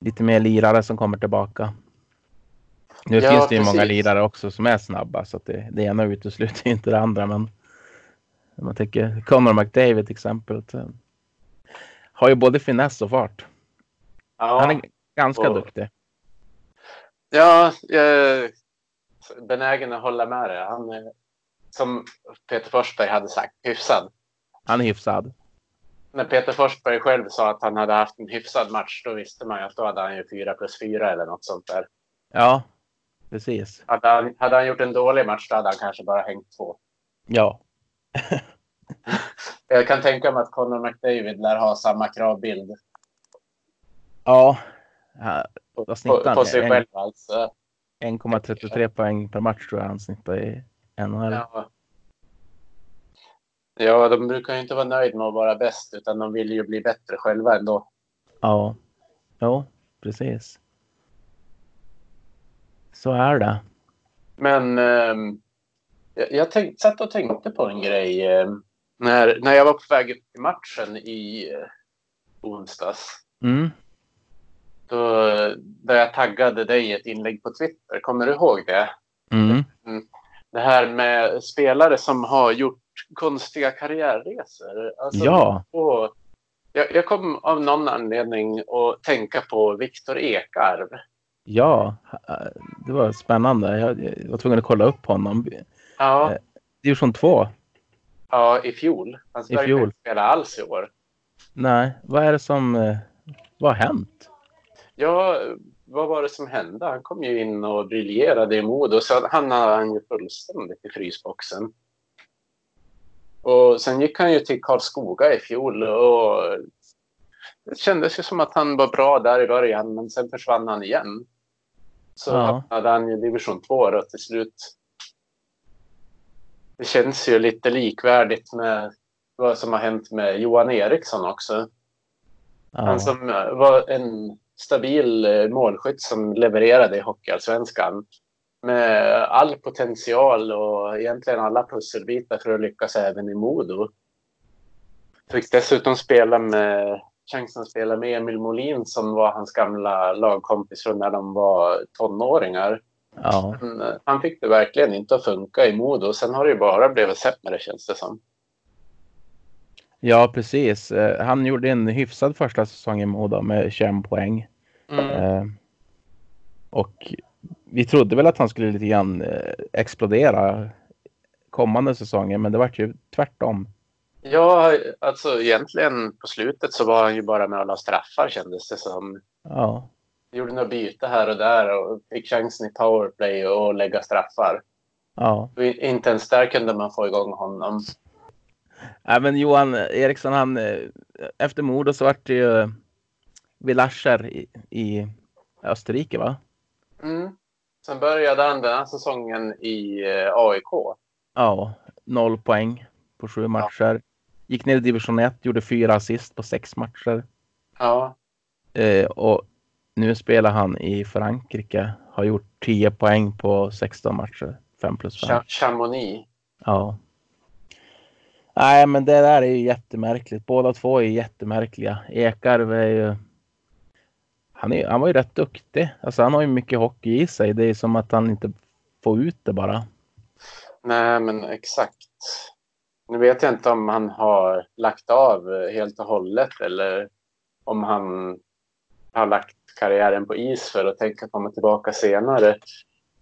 lite mer lirare som kommer tillbaka. Nu Ja, finns det ju många precis. lirare också som är snabba så att det, det ena utesluter ju inte det andra. Men man tänker Connor McDavid till exempel. Har ju både finess och fart. Ja. Han är ganska och- duktig. Ja, jag är benägen att hålla med dig. Han är, som Peter Forsberg hade sagt, hyfsad. Han är hyfsad. När Peter Forsberg själv sa att han hade haft en hyfsad match, då visste man ju att då hade han ju 4 plus 4 eller något sånt där. Ja, precis. Hade han, hade han gjort en dålig match, då hade han kanske bara hängt två. Ja, Jag kan tänka mig att Connor McDavid lär ha samma kravbild ja. På, Vad på, snittar på han? sig En- själv. Alltså. 1,33 poäng per match tror jag han snittar i NHL. Ja. Ja. ja, de brukar ju inte vara nöjd med att vara bäst, utan de vill ju bli bättre själva ändå. ja. Jo, precis. Så är det. Men ehm, jag, jag tänk, satt och tänkte på en grej ehm, när, när jag var på väg till matchen i eh, onsdags. Mm. Då, där jag taggade dig i ett inlägg på Twitter. Kommer du ihåg det? Mm. Det här med spelare som har gjort konstiga karriärresor. Alltså, Ja. Och jag, jag kom av någon anledning att tänka på Viktor Ekarv. Ja, det var spännande. Jag, jag var tvungen att kolla upp honom. Ja, Eh. Division 2? ja, i fjol. Han I verkar fjol. inte spela alls i år. Nej, vad är det som... eh, Vad har hänt? Ja, vad var det som hände? Han kom ju in och briljerade i Modo. Så hamnade han ju fullständigt i frysboxen. Och sen gick han ju till Karlskoga i fjol och det kändes ju som att han var bra där i början, men sen försvann han igen. Så Ja. hamnade han i division 2 då till slut. Det känns ju lite likvärdigt med vad som har hänt med Johan Eriksson också. Ja. Han som var en stabil eh, målskytt som levererade i Hockeyallsvenskan. Med all potential och egentligen alla pusselbitar för att lyckas även i Modo. Fick dessutom spela med chansen att spela med Emil Molin som var hans gamla lagkompis från när de var tonåringar. ja. Men, eh, han fick det verkligen inte att funka i Modo. Sen har det ju bara blivit sämre känns det som. ja, precis. Eh, Han gjorde en hyfsad första säsong i Modo med 21 poäng. Mm. Eh, Och vi trodde väl att han skulle lite grann eh, explodera kommande säsonger, men det var ju tvärtom. Ja, alltså egentligen på slutet så var han ju bara med och la straffar kändes det som. Ja, Gjorde några byte här och där och fick chansen i powerplay och lägga straffar. Ja. Inte ens där kunde man få igång honom. Nej, men Johan Eriksson, han, eh, efter mordet så vart det ju Villacher i, i Österrike, va? Mm. Sen började han den här säsongen i eh, AIK. Ja, noll poäng på sju matcher. Gick ner i division 1, gjorde fyra assist på sex matcher. Ja, Eh, och nu spelar han i Frankrike. Har gjort 10 poäng på 16 matcher. 5 plus 5. Cha- Chamonix. Ja. Nej, men det där är ju jättemärkligt. Båda två är jättemärkliga. Ekarv är ju... Han, är, han var ju rätt duktig. Alltså han har ju mycket hockey i sig. Det är som att han inte får ut det bara. Nej, men exakt. Nu vet jag inte om han har lagt av helt och hållet eller om han har lagt karriären på is för att tänka komma tillbaka senare.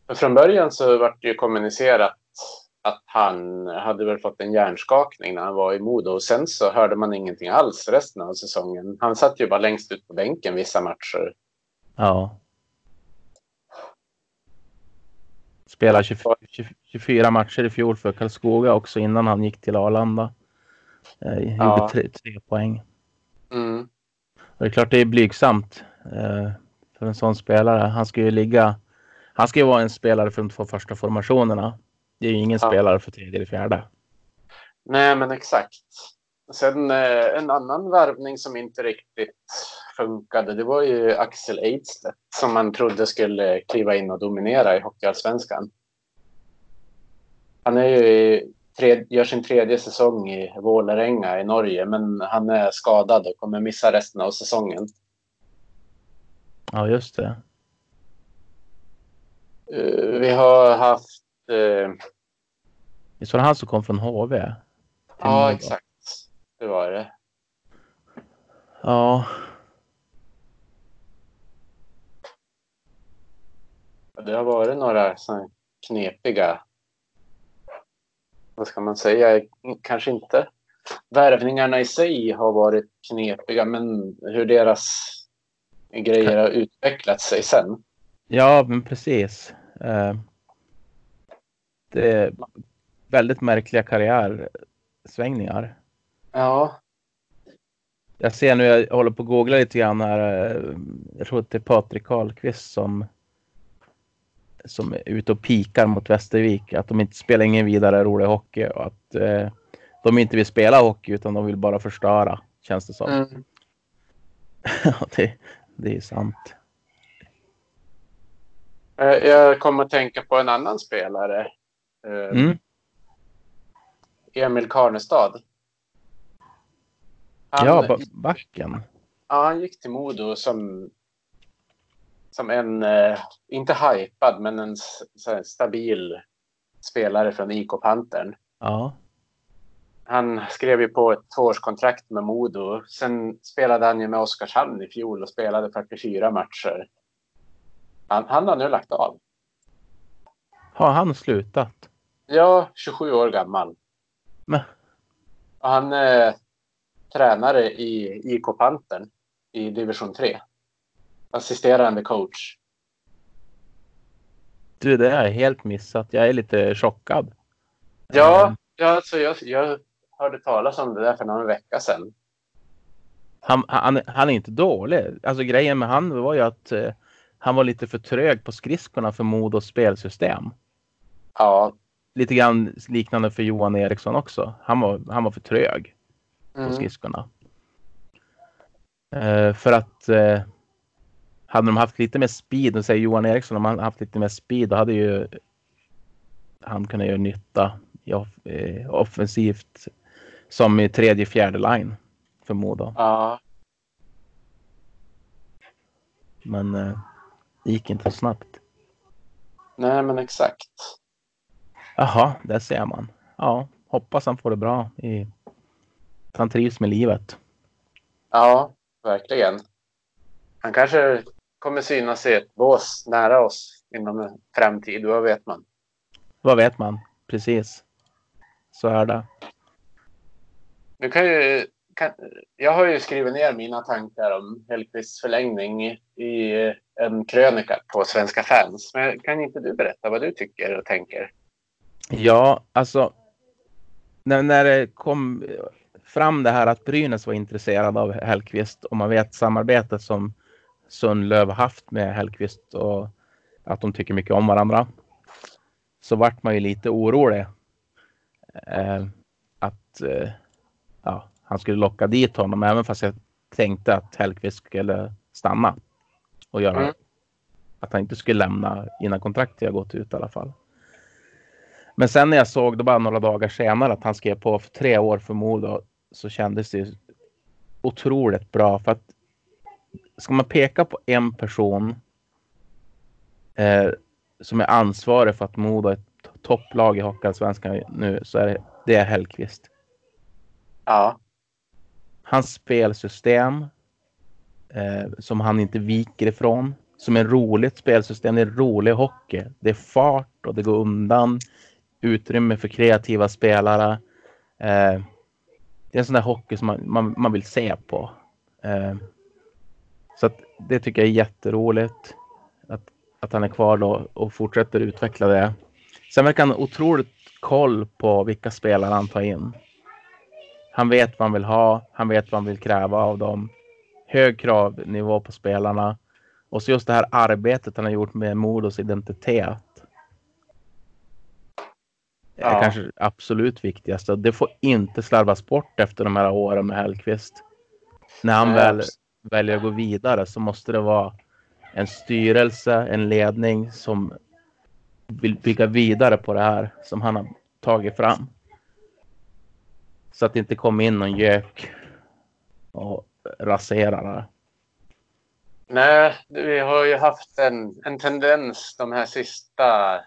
Men från början så var det ju kommunicerat att han hade väl fått en hjärnskakning när han var i Modo och sen så hörde man ingenting alls resten av säsongen. Han satt ju bara längst ut på bänken vissa matcher. Ja. Spelade 24, 24 matcher i fjol för Karlskoga också innan han gick till Arlanda. Eh, gjorde Ja. tre, tre poäng. Mm. Det är klart det är blygsamt eh, för en sån spelare. Han ska ju ligga. Han ska ju vara en spelare för de två första formationerna. Det är ju ingen Ja. spelare för tredje eller fjärde. Nej, men exakt. Sen eh, en annan värvning som inte riktigt funkade, det var ju Axel Eidstedt som man trodde skulle kliva in och dominera i Hockeyallsvenskan. Han är ju i, tre, gör sin tredje säsong i Vålerenga i Norge, men han är skadad och kommer missa resten av säsongen. Ja, just det. Eh, vi har haft... eh, Visst var det han som kom från HV? Ja, exakt. Det var det. Ja, Det har varit några såna knepiga, vad ska man säga, kanske inte värvningarna i sig har varit knepiga, men hur deras grejer har utvecklat sig sen. ja men precis. Eh, väldigt märkliga karriärsvängningar. Ja, Jag ser nu, jag håller på att googla lite grann här. eh, Jag tror att det är Patrik Karlqvist som som är ute och pikar mot Västervik. Att de inte spelar ingen vidare rolig hockey och att eh, de inte vill spela hockey utan de vill bara förstöra. Känns det som. mm. Det, det är sant. Eh, jag kommer att tänka på en annan spelare. Eh, Mm. Emil Karnestad. Han, Ja, ba- backen. Ja, han gick till Modo som, som en, eh, inte hypad, men en stabil spelare från IK Pantern. Ja. Han skrev ju på ett tvåårskontrakt med Modo. Sen spelade han ju med Oskarshamn i fjol och spelade 44 matcher. Han, han har nu lagt av. Har han slutat? Ja, 27 år gammal. Men, Och han är tränare i IK Pantern i division 3. Assisterande coach. du, det har jag helt missat. Jag är lite chockad. Ja, Mm. ja alltså jag, jag hörde talas om det där för någon vecka sedan. Han, han, han är inte dålig. Alltså grejen med han var ju att eh, han var lite för trög på skridskorna för Modos spelsystem. Ja. Lite grann liknande för Johan Eriksson också. Han var, han var för trög på Mm. skridskorna. Eh, för att eh, hade de haft lite mer speed, och säger Johan Eriksson, om han haft lite mer speed, då hade ju han kunnat göra nytta i off, eh, offensivt som i tredje, fjärde line för Modo. Ja. Men eh, det gick inte så snabbt. Nej, men exakt. Jaha, där ser man. Ja, hoppas han får det bra. I, att han trivs med livet. Ja, verkligen. Han kanske kommer synas i ett bås nära oss inom en framtid. Vad vet man? Vad vet man? Precis. Så är det. Du kan ju, kan, jag har ju skrivit ner mina tankar om Hellkvists förlängning i, i en krönika på Svenska fans. Men kan inte du berätta vad du tycker och tänker? Ja, alltså. När, när det kom fram det här att Brynäs var intresserad av Hellqvist och man vet samarbetet som Sundlöv haft med Hellqvist och att de tycker mycket om varandra. Så vart man ju lite orolig. Eh, att eh, ja, han skulle locka dit honom även fast jag tänkte att Hellqvist skulle stanna och göra Mm. att han inte skulle lämna innan kontraktet har gått ut i alla fall. Men sen när jag såg det bara några dagar senare att han skrev på för tre år för Modo så kändes det otroligt bra för att ska man peka på en person eh, som är ansvarig för att Modo är ett topplag i Hockeyallsvenskan nu så är det, det är Hellqvist. Ja. Hans spelsystem eh, som han inte viker ifrån. Som är roligt spelsystem. Det är rolig hockey. Det är fart och det går undan. Utrymme för kreativa spelare. Eh, det är en sån där hockey som man, man, man vill se på. Eh, så att det tycker jag är jätteroligt. Att, att han är kvar då och fortsätter utveckla det. Sen verkar han ha otroligt koll på vilka spelare han tar in. Han vet vad han vill ha. Han vet vad han vill kräva av dem. Hög kravnivå på spelarna. Och så just det här arbetet han har gjort med Modos identitet. Är Ja. kanske absolut viktigaste. Det får inte slarvas bort efter de här åren med Hellqvist. När han väl väljer att gå vidare så måste det vara en styrelse, en ledning som vill bygga vidare på det här som han har tagit fram. Så att det inte kommer in någon gök och raserar det. Nej, vi har ju haft en, en tendens de här sista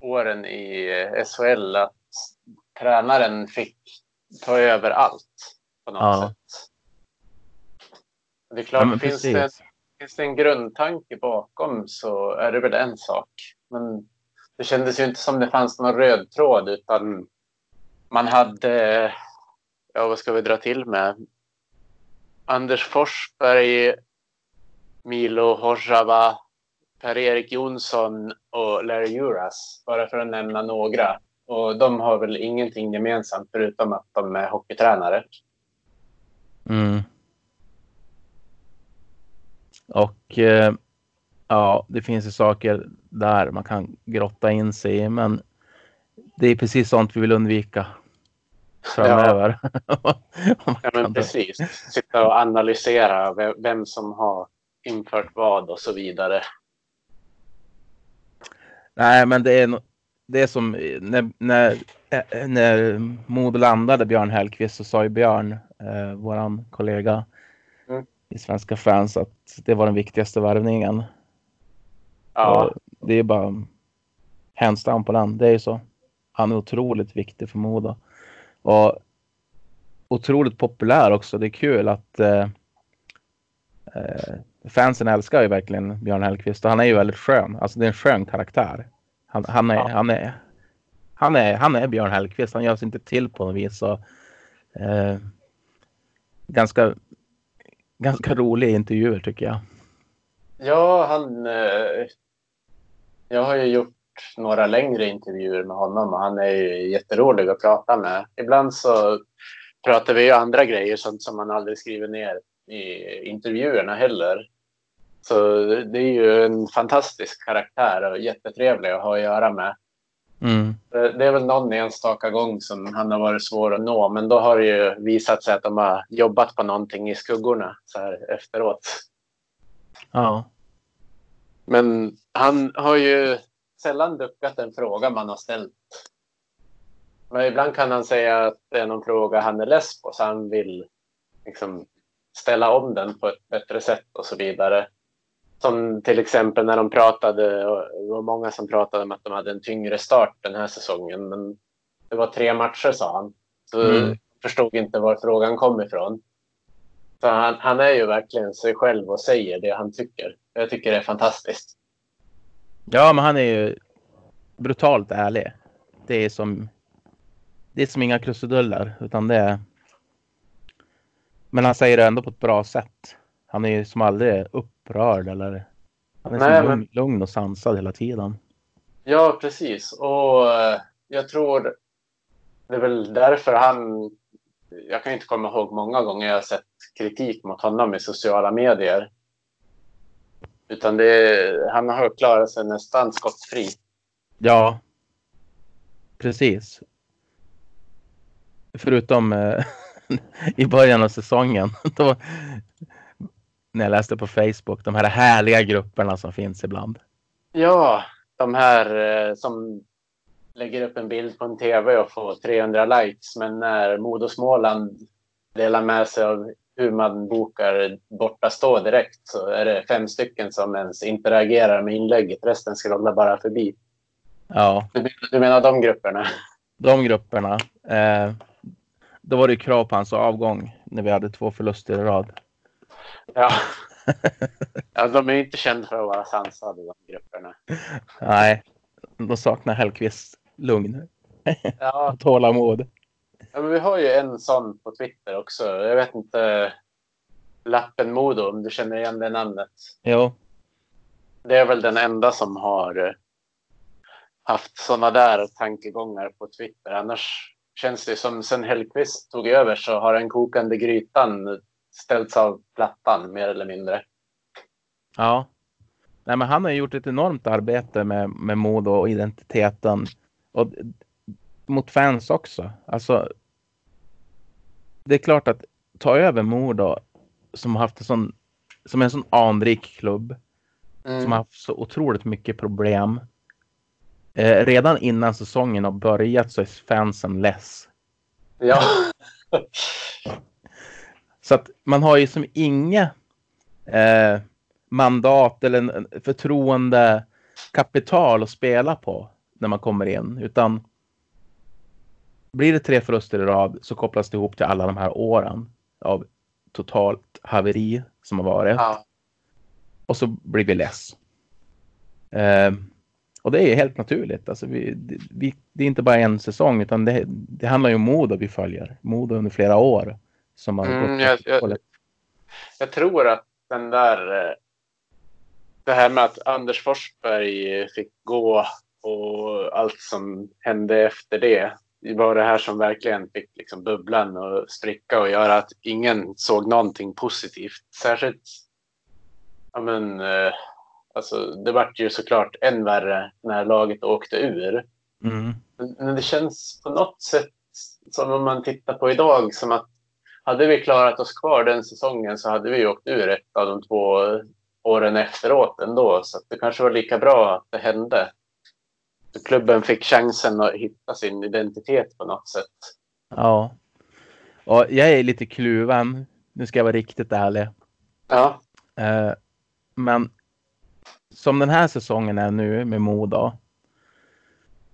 åren i SHL att tränaren fick ta över allt på något Ja. sätt. Det är klart, Ja, finns, det, finns det en grundtanke bakom så är det väl en sak. Men det kändes ju inte som det fanns någon röd tråd utan man hade, ja vad ska vi dra till med? Anders Forsberg, Milo Horzava, Per-Erik Jonsson och Larry Juras. Bara för att nämna några. Och de har väl ingenting gemensamt förutom att de är hockeytränare. Mm. Och eh, ja, det finns ju saker där man kan grotta in sig i, men det är precis sånt vi vill undvika framöver. Ja, kan men precis. Sitta och analysera vem som har infört vad och så vidare. Nej, men det är, det är som när, när, eh, när Modo landade Björn Hellkvist så sa ju Björn, eh, våran kollega Mm. i Svenska fans, att det var den viktigaste värvningen. Ja, Och det är bara hands down på den. Det är ju så. Han är otroligt viktig för Modo. Och otroligt populär också. Det är kul att eh, eh, fansen älskar ju verkligen Björn Hellkvist och han är ju väldigt skön. Alltså det är en skön karaktär. Han, han, är, Ja. han, är, han, är, han är Björn Hellkvist. Han gör sig inte till på något vis. Och, eh, ganska, ganska roliga intervjuer tycker jag. ja han... Eh, jag har ju gjort några längre intervjuer med honom och han är ju jätterolig att prata med. Ibland så pratar vi ju andra grejer, sånt som man aldrig skriver ner i intervjuerna heller. Så det är ju en fantastisk karaktär och jättetrevlig att ha att göra med. Mm. Det är väl någon enstaka gång som han har varit svår att nå, men då har det ju visat sig att de har jobbat på någonting i skuggorna så här efteråt. Ja. Men han har ju sällan duckat en fråga man har ställt. Men ibland kan han säga att det är någon fråga han är less på så han vill liksom ställa om den på ett bättre sätt och så vidare. Som till exempel när de pratade, och det var många som pratade om att de hade en tyngre start den här säsongen. Men det var tre matcher sa han. Så Mm. förstod inte var frågan kom ifrån. Så han, han är ju verkligen sig själv och säger det han tycker. Jag tycker det är fantastiskt. Ja, men han är ju brutalt ärlig. Det är som. Det är som inga krusiduller utan det är. Men han säger det ändå på ett bra sätt. Han är ju som aldrig upprörd eller. Han är Nej, som men- lugn, lugn och sansad hela tiden. Ja, precis. Och eh, jag tror det är väl därför han... Jag kan inte komma ihåg många gånger jag har sett kritik mot honom i sociala medier. Utan det, han har klarat sig nästan skottfri. Ja. Precis. Förutom eh, i början av säsongen. Då, när jag läste på Facebook. De här härliga grupperna som finns ibland. Ja, de här eh, som lägger upp en bild på en tv och får 300 likes. Men när Modo Småland delar med sig av hur man bokar borta stå direkt så är det fem stycken som ens interagerar med inlägget. Resten scrollar bara förbi. Ja, Du, du menar de grupperna? de grupperna. Eh, då var det krav på hans avgång när vi hade två förluster i rad. Ja. ja de är inte kända för att vara sansade, de grupperna. Nej, de saknar Hellkvist lugn Ja, och tålamod. Ja, men vi har ju en sån på Twitter också. Jag vet inte. Lappen Modo, om du känner igen det namnet. Jo, Det är väl den enda som har eh, haft såna där tankegångar på Twitter. Annars känns det som sen Hellqvist tog över så har den kokande grytan ställts av plattan mer eller mindre. ja. Nej, men han har gjort ett enormt arbete med, med mod och identiteten. Och mot fans också. Alltså, det är klart att ta över Modo som har haft en sån, som en sån anrik klubb. som har haft så otroligt mycket problem. Eh, redan innan säsongen har börjat så är fansen less. Ja. Så att man har ju som inga eh, mandat eller en- en förtroende kapital att spela på när man kommer in. Utan blir det tre förluster i rad så kopplas det ihop till alla de här åren av totalt haveri som har varit. ja. Och så blir vi less. Eh, och det är helt naturligt. Alltså vi, det- vi, det är inte bara en säsong utan det, det handlar ju om Modo vi följer. Modo under flera år. Som har Mm, gått jag, jag, jag tror att den där... eh, Det här med att Anders Forsberg fick gå och allt som hände efter det. Det var det här som verkligen fick liksom bubblan och spricka och göra att ingen såg någonting positivt. Särskilt... Ja, men, eh, alltså, det vart ju såklart än värre när laget åkte ur. Mm. Men det känns på något sätt som om man tittar på idag som att hade vi klarat oss kvar den säsongen så hade vi åkt ur ett av de två åren efteråt ändå. Så det kanske var lika bra att det hände. För klubben fick chansen att hitta sin identitet på något sätt. Ja. Och jag är lite kluven. Nu ska jag vara riktigt ärlig. Ja, Eh, men som den här säsongen är nu med Modo.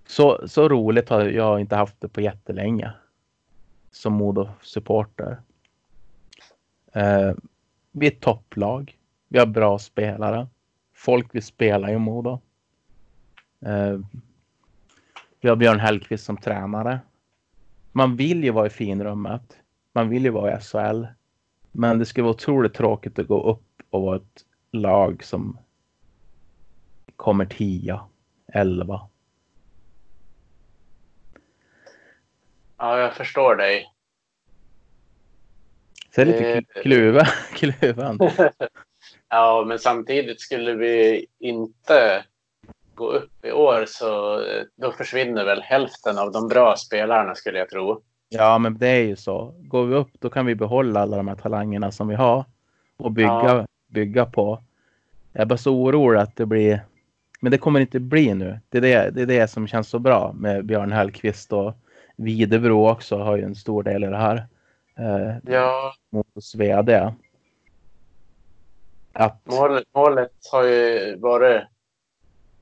Så, så roligt har jag inte haft det på jättelänge. Som Modo-supporter. Eh, vi är ett topplag. Vi har bra spelare. Folk vill spela i Modo. Eh, vi har Björn Hellkvist som tränare. Man vill ju vara i finrummet. Man vill ju vara i SHL. Men det skulle vara otroligt tråkigt att gå upp och vara ett lag som kommer 10, 11. Ja jag förstår dig. Så är lite Eh. kl- kluven. kluven. Ja, men samtidigt skulle vi inte gå upp i år så eh, då försvinner väl hälften av de bra spelarna skulle jag tro. Ja, men det är ju så. Går vi upp då kan vi behålla alla de här talangerna som vi har och bygga, Ja. bygga på. Jag är bara så orolig att det blir. Men det kommer inte bli nu. Det är det, det är det som känns så bra med Björn Hellkvist och Videbro också har ju en stor del i det här. Eh, Ja, mot VD. Att, målet, målet har ju varit...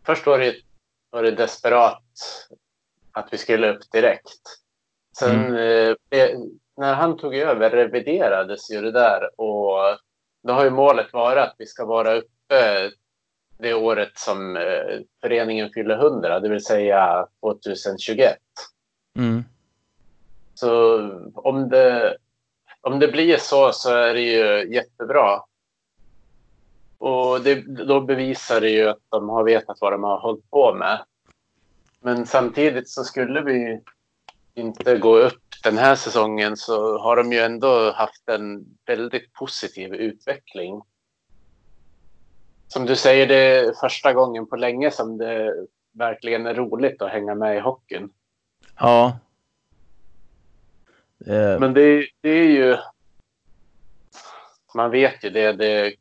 Först var det, var det desperat att vi skulle upp direkt. Sen eh, det, när han tog över reviderades ju det där och då har ju målet varit att vi ska vara uppe det året som eh, föreningen fyller 100, det vill säga 2021 mm, Så om det, om det blir så så är det ju jättebra. Och det, då bevisar det ju att de har vetat vad de har hållit på med. Men samtidigt så skulle vi inte gå upp den här säsongen så har de ju ändå haft en väldigt positiv utveckling. Som du säger, det är första gången på länge som det verkligen är roligt att hänga med i hockeyn. Ja. Eh, Men det, det är ju... Man vet ju det, det.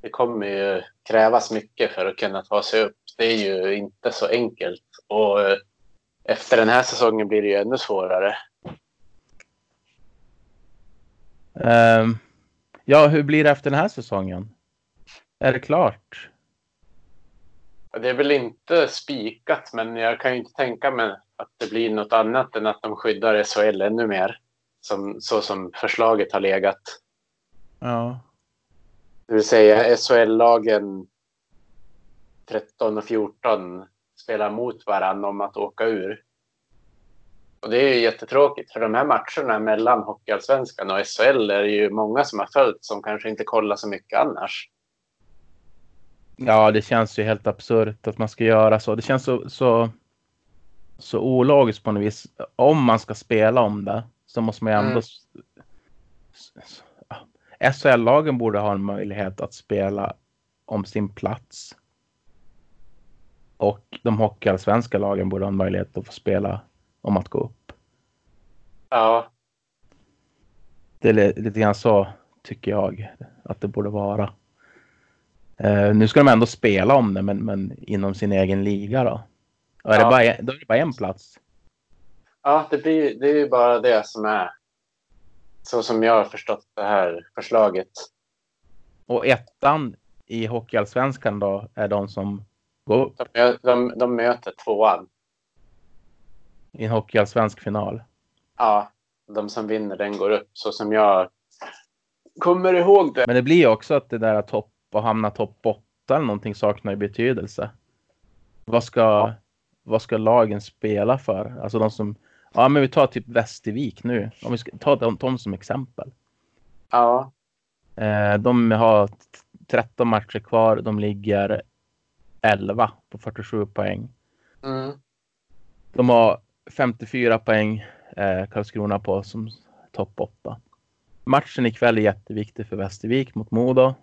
Det kommer ju krävas mycket för att kunna ta sig upp. Det är ju inte så enkelt. Och eh, efter den här säsongen blir det ju ännu svårare. ehm, ja, hur blir det efter den här säsongen? Är det klart? Det är väl inte spikat, men jag kan ju inte tänka mig att det blir något annat än att de skyddar SHL ännu mer. Som, så som förslaget har legat. Ja. Det vill säga SHL-lagen 13 och 14 spelar mot varandra om att åka ur. Och det är ju jättetråkigt för de här matcherna mellan Hockeyallsvenskan och SHL är det ju många som har följt som kanske inte kollar så mycket annars. Ja, det känns ju helt absurt att man ska göra så. Det känns så, så, så ologiskt på något vis. Om man ska spela om det så måste man ju ändå... Mm. SHL-lagen borde ha en möjlighet att spela om sin plats. Och de hockeyallsvenska lagen borde ha en möjlighet att få spela om att gå upp. Ja, Det är li- lite grann så tycker jag att det borde vara. Eh, nu ska de ändå spela om det, men, men inom sin egen liga då. Och är det Ja. bara, en- då är det bara en plats. ja det, blir, det är ju bara det som är så som jag har förstått det här förslaget. Och ettan i Hockeyallsvenskan då är de som går upp De, de, de möter tvåan. i en Hockeyallsvensk final. Ja, de som vinner den går upp så som jag kommer ihåg det. Men det blir ju också att det där att topp och hamna topp åtta eller någonting saknar ju betydelse. Vad ska, Ja. Vad ska lagen spela för? Alltså de som, ja men vi tar typ Västervik nu. Om vi ska ta dem, dem som exempel. Ja, Eh, de har t- 13 matcher kvar. De ligger 11 på 47 poäng. mm. De har 54 poäng eh, Karlskrona på som topp 8. Matchen ikväll är jätteviktig för Västervik mot Modo.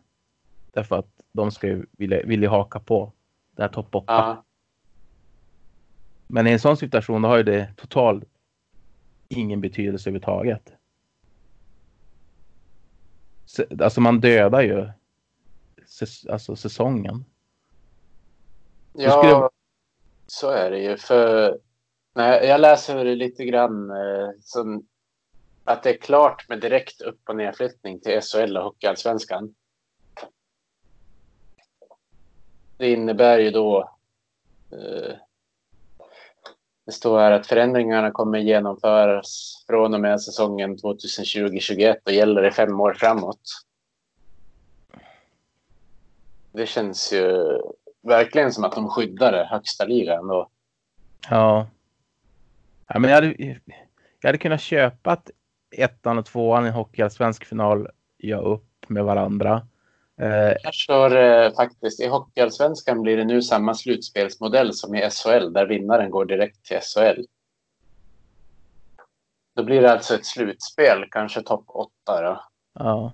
Därför att de ska ju vilja, vilja haka på det här topp 8. ja, Men i en sån situation då har ju det totalt ingen betydelse överhuvudtaget. Så, alltså man dödar ju alltså säsongen. ja skulle- så är det ju. För nej, jag läser lite grann eh, som att det är klart med direkt upp och nedflyttning till SHL och Hockeyallsvenskan. Det innebär ju då eh, det står här att förändringarna kommer genomföras från och med säsongen 2020-21 och gäller i fem år framåt. Det känns ju verkligen som att de skyddar högsta ligan då. Ja. ja men jag, hade, jag hade kunnat köpa att ettan och tvåan i en hockeyallsvensk final gör upp med varandra. Eh, Här står det faktiskt i Hockeyallsvenskan blir det nu samma slutspelsmodell som i SHL där vinnaren går direkt till SHL. Då blir det alltså ett slutspel, kanske topp åtta då. ja.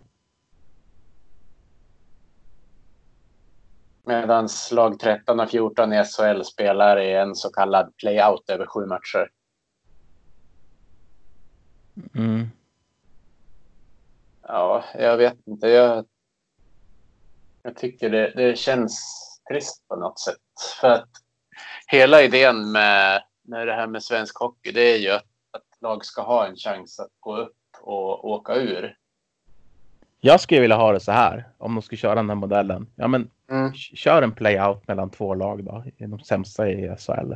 Medan lag 13 och 14 i SHL spelar i en så kallad playout över sju matcher. Mm. Ja, jag vet inte. Jag, jag tycker det, det känns trist på något sätt. För att hela idén med, med det här med svensk hockey, det är ju att, att lag ska ha en chans att gå upp och åka ur. Jag skulle vilja ha det så här om de skulle köra den här modellen. Ja, men Mm. kör en playout mellan två lag då, i de sämsta i SHL.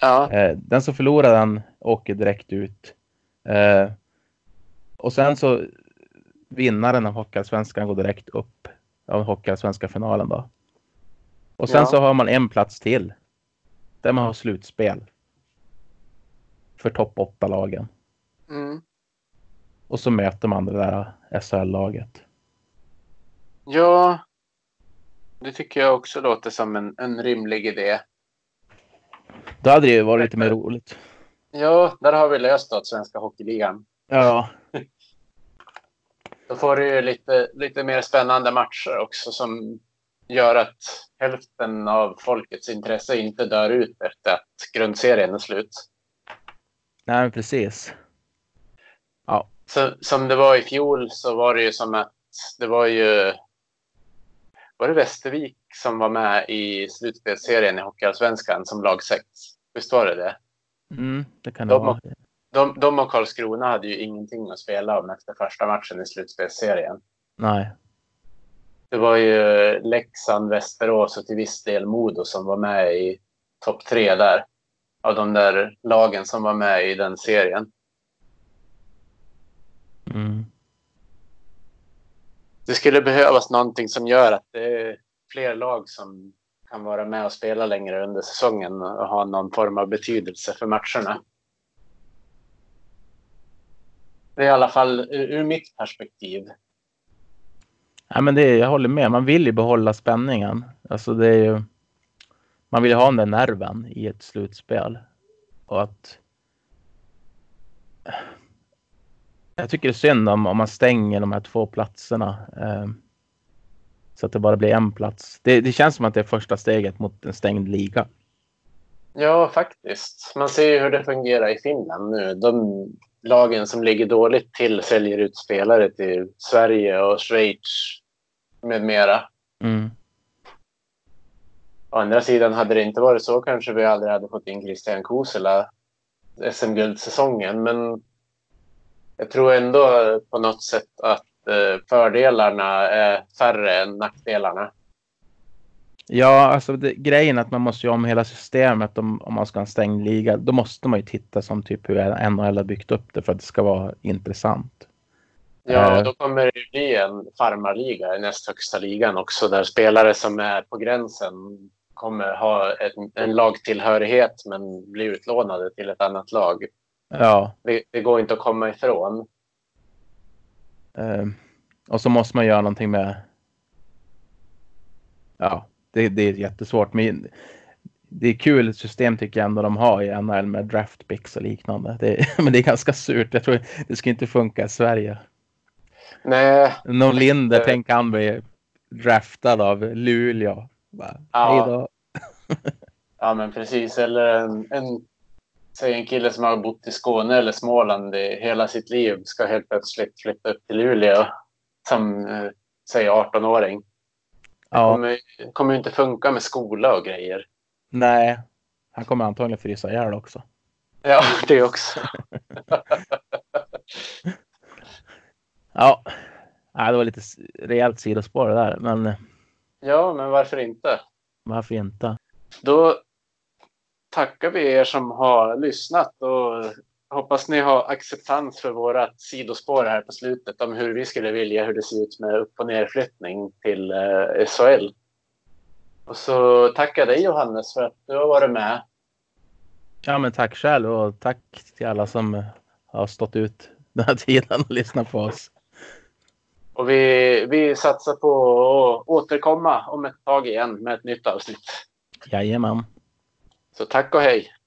Ja, Eh, den som förlorar den åker direkt ut. Eh, och sen så vinnaren av Hockeyallsvenskan går direkt upp av Hockeyallsvenska finalen då. Och sen Ja. så har man en plats till. Där man har slutspel. För topp 8-lagen. mm. Och så möter man det där SHL-laget. ja det tycker jag också låter som en, en rimlig idé. Då hade det ju varit lite mer roligt. Ja, där har vi löst åt Svenska Hockeyligan. Ja, Då får du lite, lite mer spännande matcher också som gör att hälften av folkets intresse inte dör ut efter att grundserien är slut. nej precis. Så, som det var i fjol så var det ju som att det var ju... Var det Västervik som var med i slutspelsserien i Hockeyallsvenskan som lag 6? Visst var det det? Mm, det kan det De- vara. De, de och Karlskrona hade ju ingenting att spela om efter första matchen i slutspelsserien. Nej. Det var ju Leksand, Västerås och till viss del Modo som var med i topp tre där. Av de där lagen som var med i den serien. Mm. Det skulle behövas någonting som gör att det är fler lag som kan vara med och spela längre under säsongen och ha någon form av betydelse för matcherna. Det är i alla fall ur, mitt perspektiv. Ja, men det är, jag håller med. Man vill ju behålla spänningen. Alltså det är ju, man vill ju ha den där nerven i ett slutspel. Och att... Jag tycker det är synd om, om man stänger de här två platserna. Eh, så att det bara blir en plats. Det, det känns som att det är första steget mot en stängd liga. Ja, faktiskt. Man ser ju hur det fungerar i Finland nu. De lagen som ligger dåligt till säljer ut spelare till Sverige och Schweiz med mera. Mm. Å andra sidan, hade det inte varit så kanske vi aldrig hade fått in Christian Kosela SM-guldsäsongen. Men jag tror ändå på något sätt att eh, fördelarna är färre än nackdelarna. Ja, alltså det, grejen är att man måste ju om hela systemet om, om man ska ha en stängd liga. Då måste man ju titta som typ hur NHL har byggt upp det för att det ska vara intressant. Ja, Eh. då kommer det bli en farmarliga i näst högsta ligan också där spelare som är på gränsen kommer ha en, en lagtillhörighet men blir utlånade till ett annat lag. Ja, Det, det går inte att komma ifrån. eh, och så måste man göra någonting med. Ja, det, det är jättesvårt. Men det är kul system tycker jag ändå de har i NHL med draft picks och liknande. Det, men det är ganska surt. Jag tror det ska inte funka i Sverige. Nej, Någon Linder, tänk han blir draftad av Luleå. Bara, Ja. Hej då. ja men precis. Eller en, en, säg en kille som har bott i Skåne eller Småland i hela sitt liv ska helt plötsligt flytta upp till Luleå som eh, säg 18-åring. Det Ja, kommer, kommer inte funka med skola och grejer. nej. Han kommer antagligen frysa ihjäl också. Ja, det också. Ja, det var lite rejält sidospår det där. Men Ja, men varför inte? varför inte? Då tackar vi er som har lyssnat och hoppas ni har acceptans för vårat sidospår här på slutet om hur vi skulle vilja hur det ser ut med upp och nerflyttning till eh, SHL. Och så tackar dig Johannes för att du har varit med. Ja, men tack själv och tack till alla som eh, har stått ut den här tiden och lyssnat på oss. Och vi, vi satsar på att återkomma om ett tag igen med ett nytt avsnitt. Jajamän. Så tack och hej!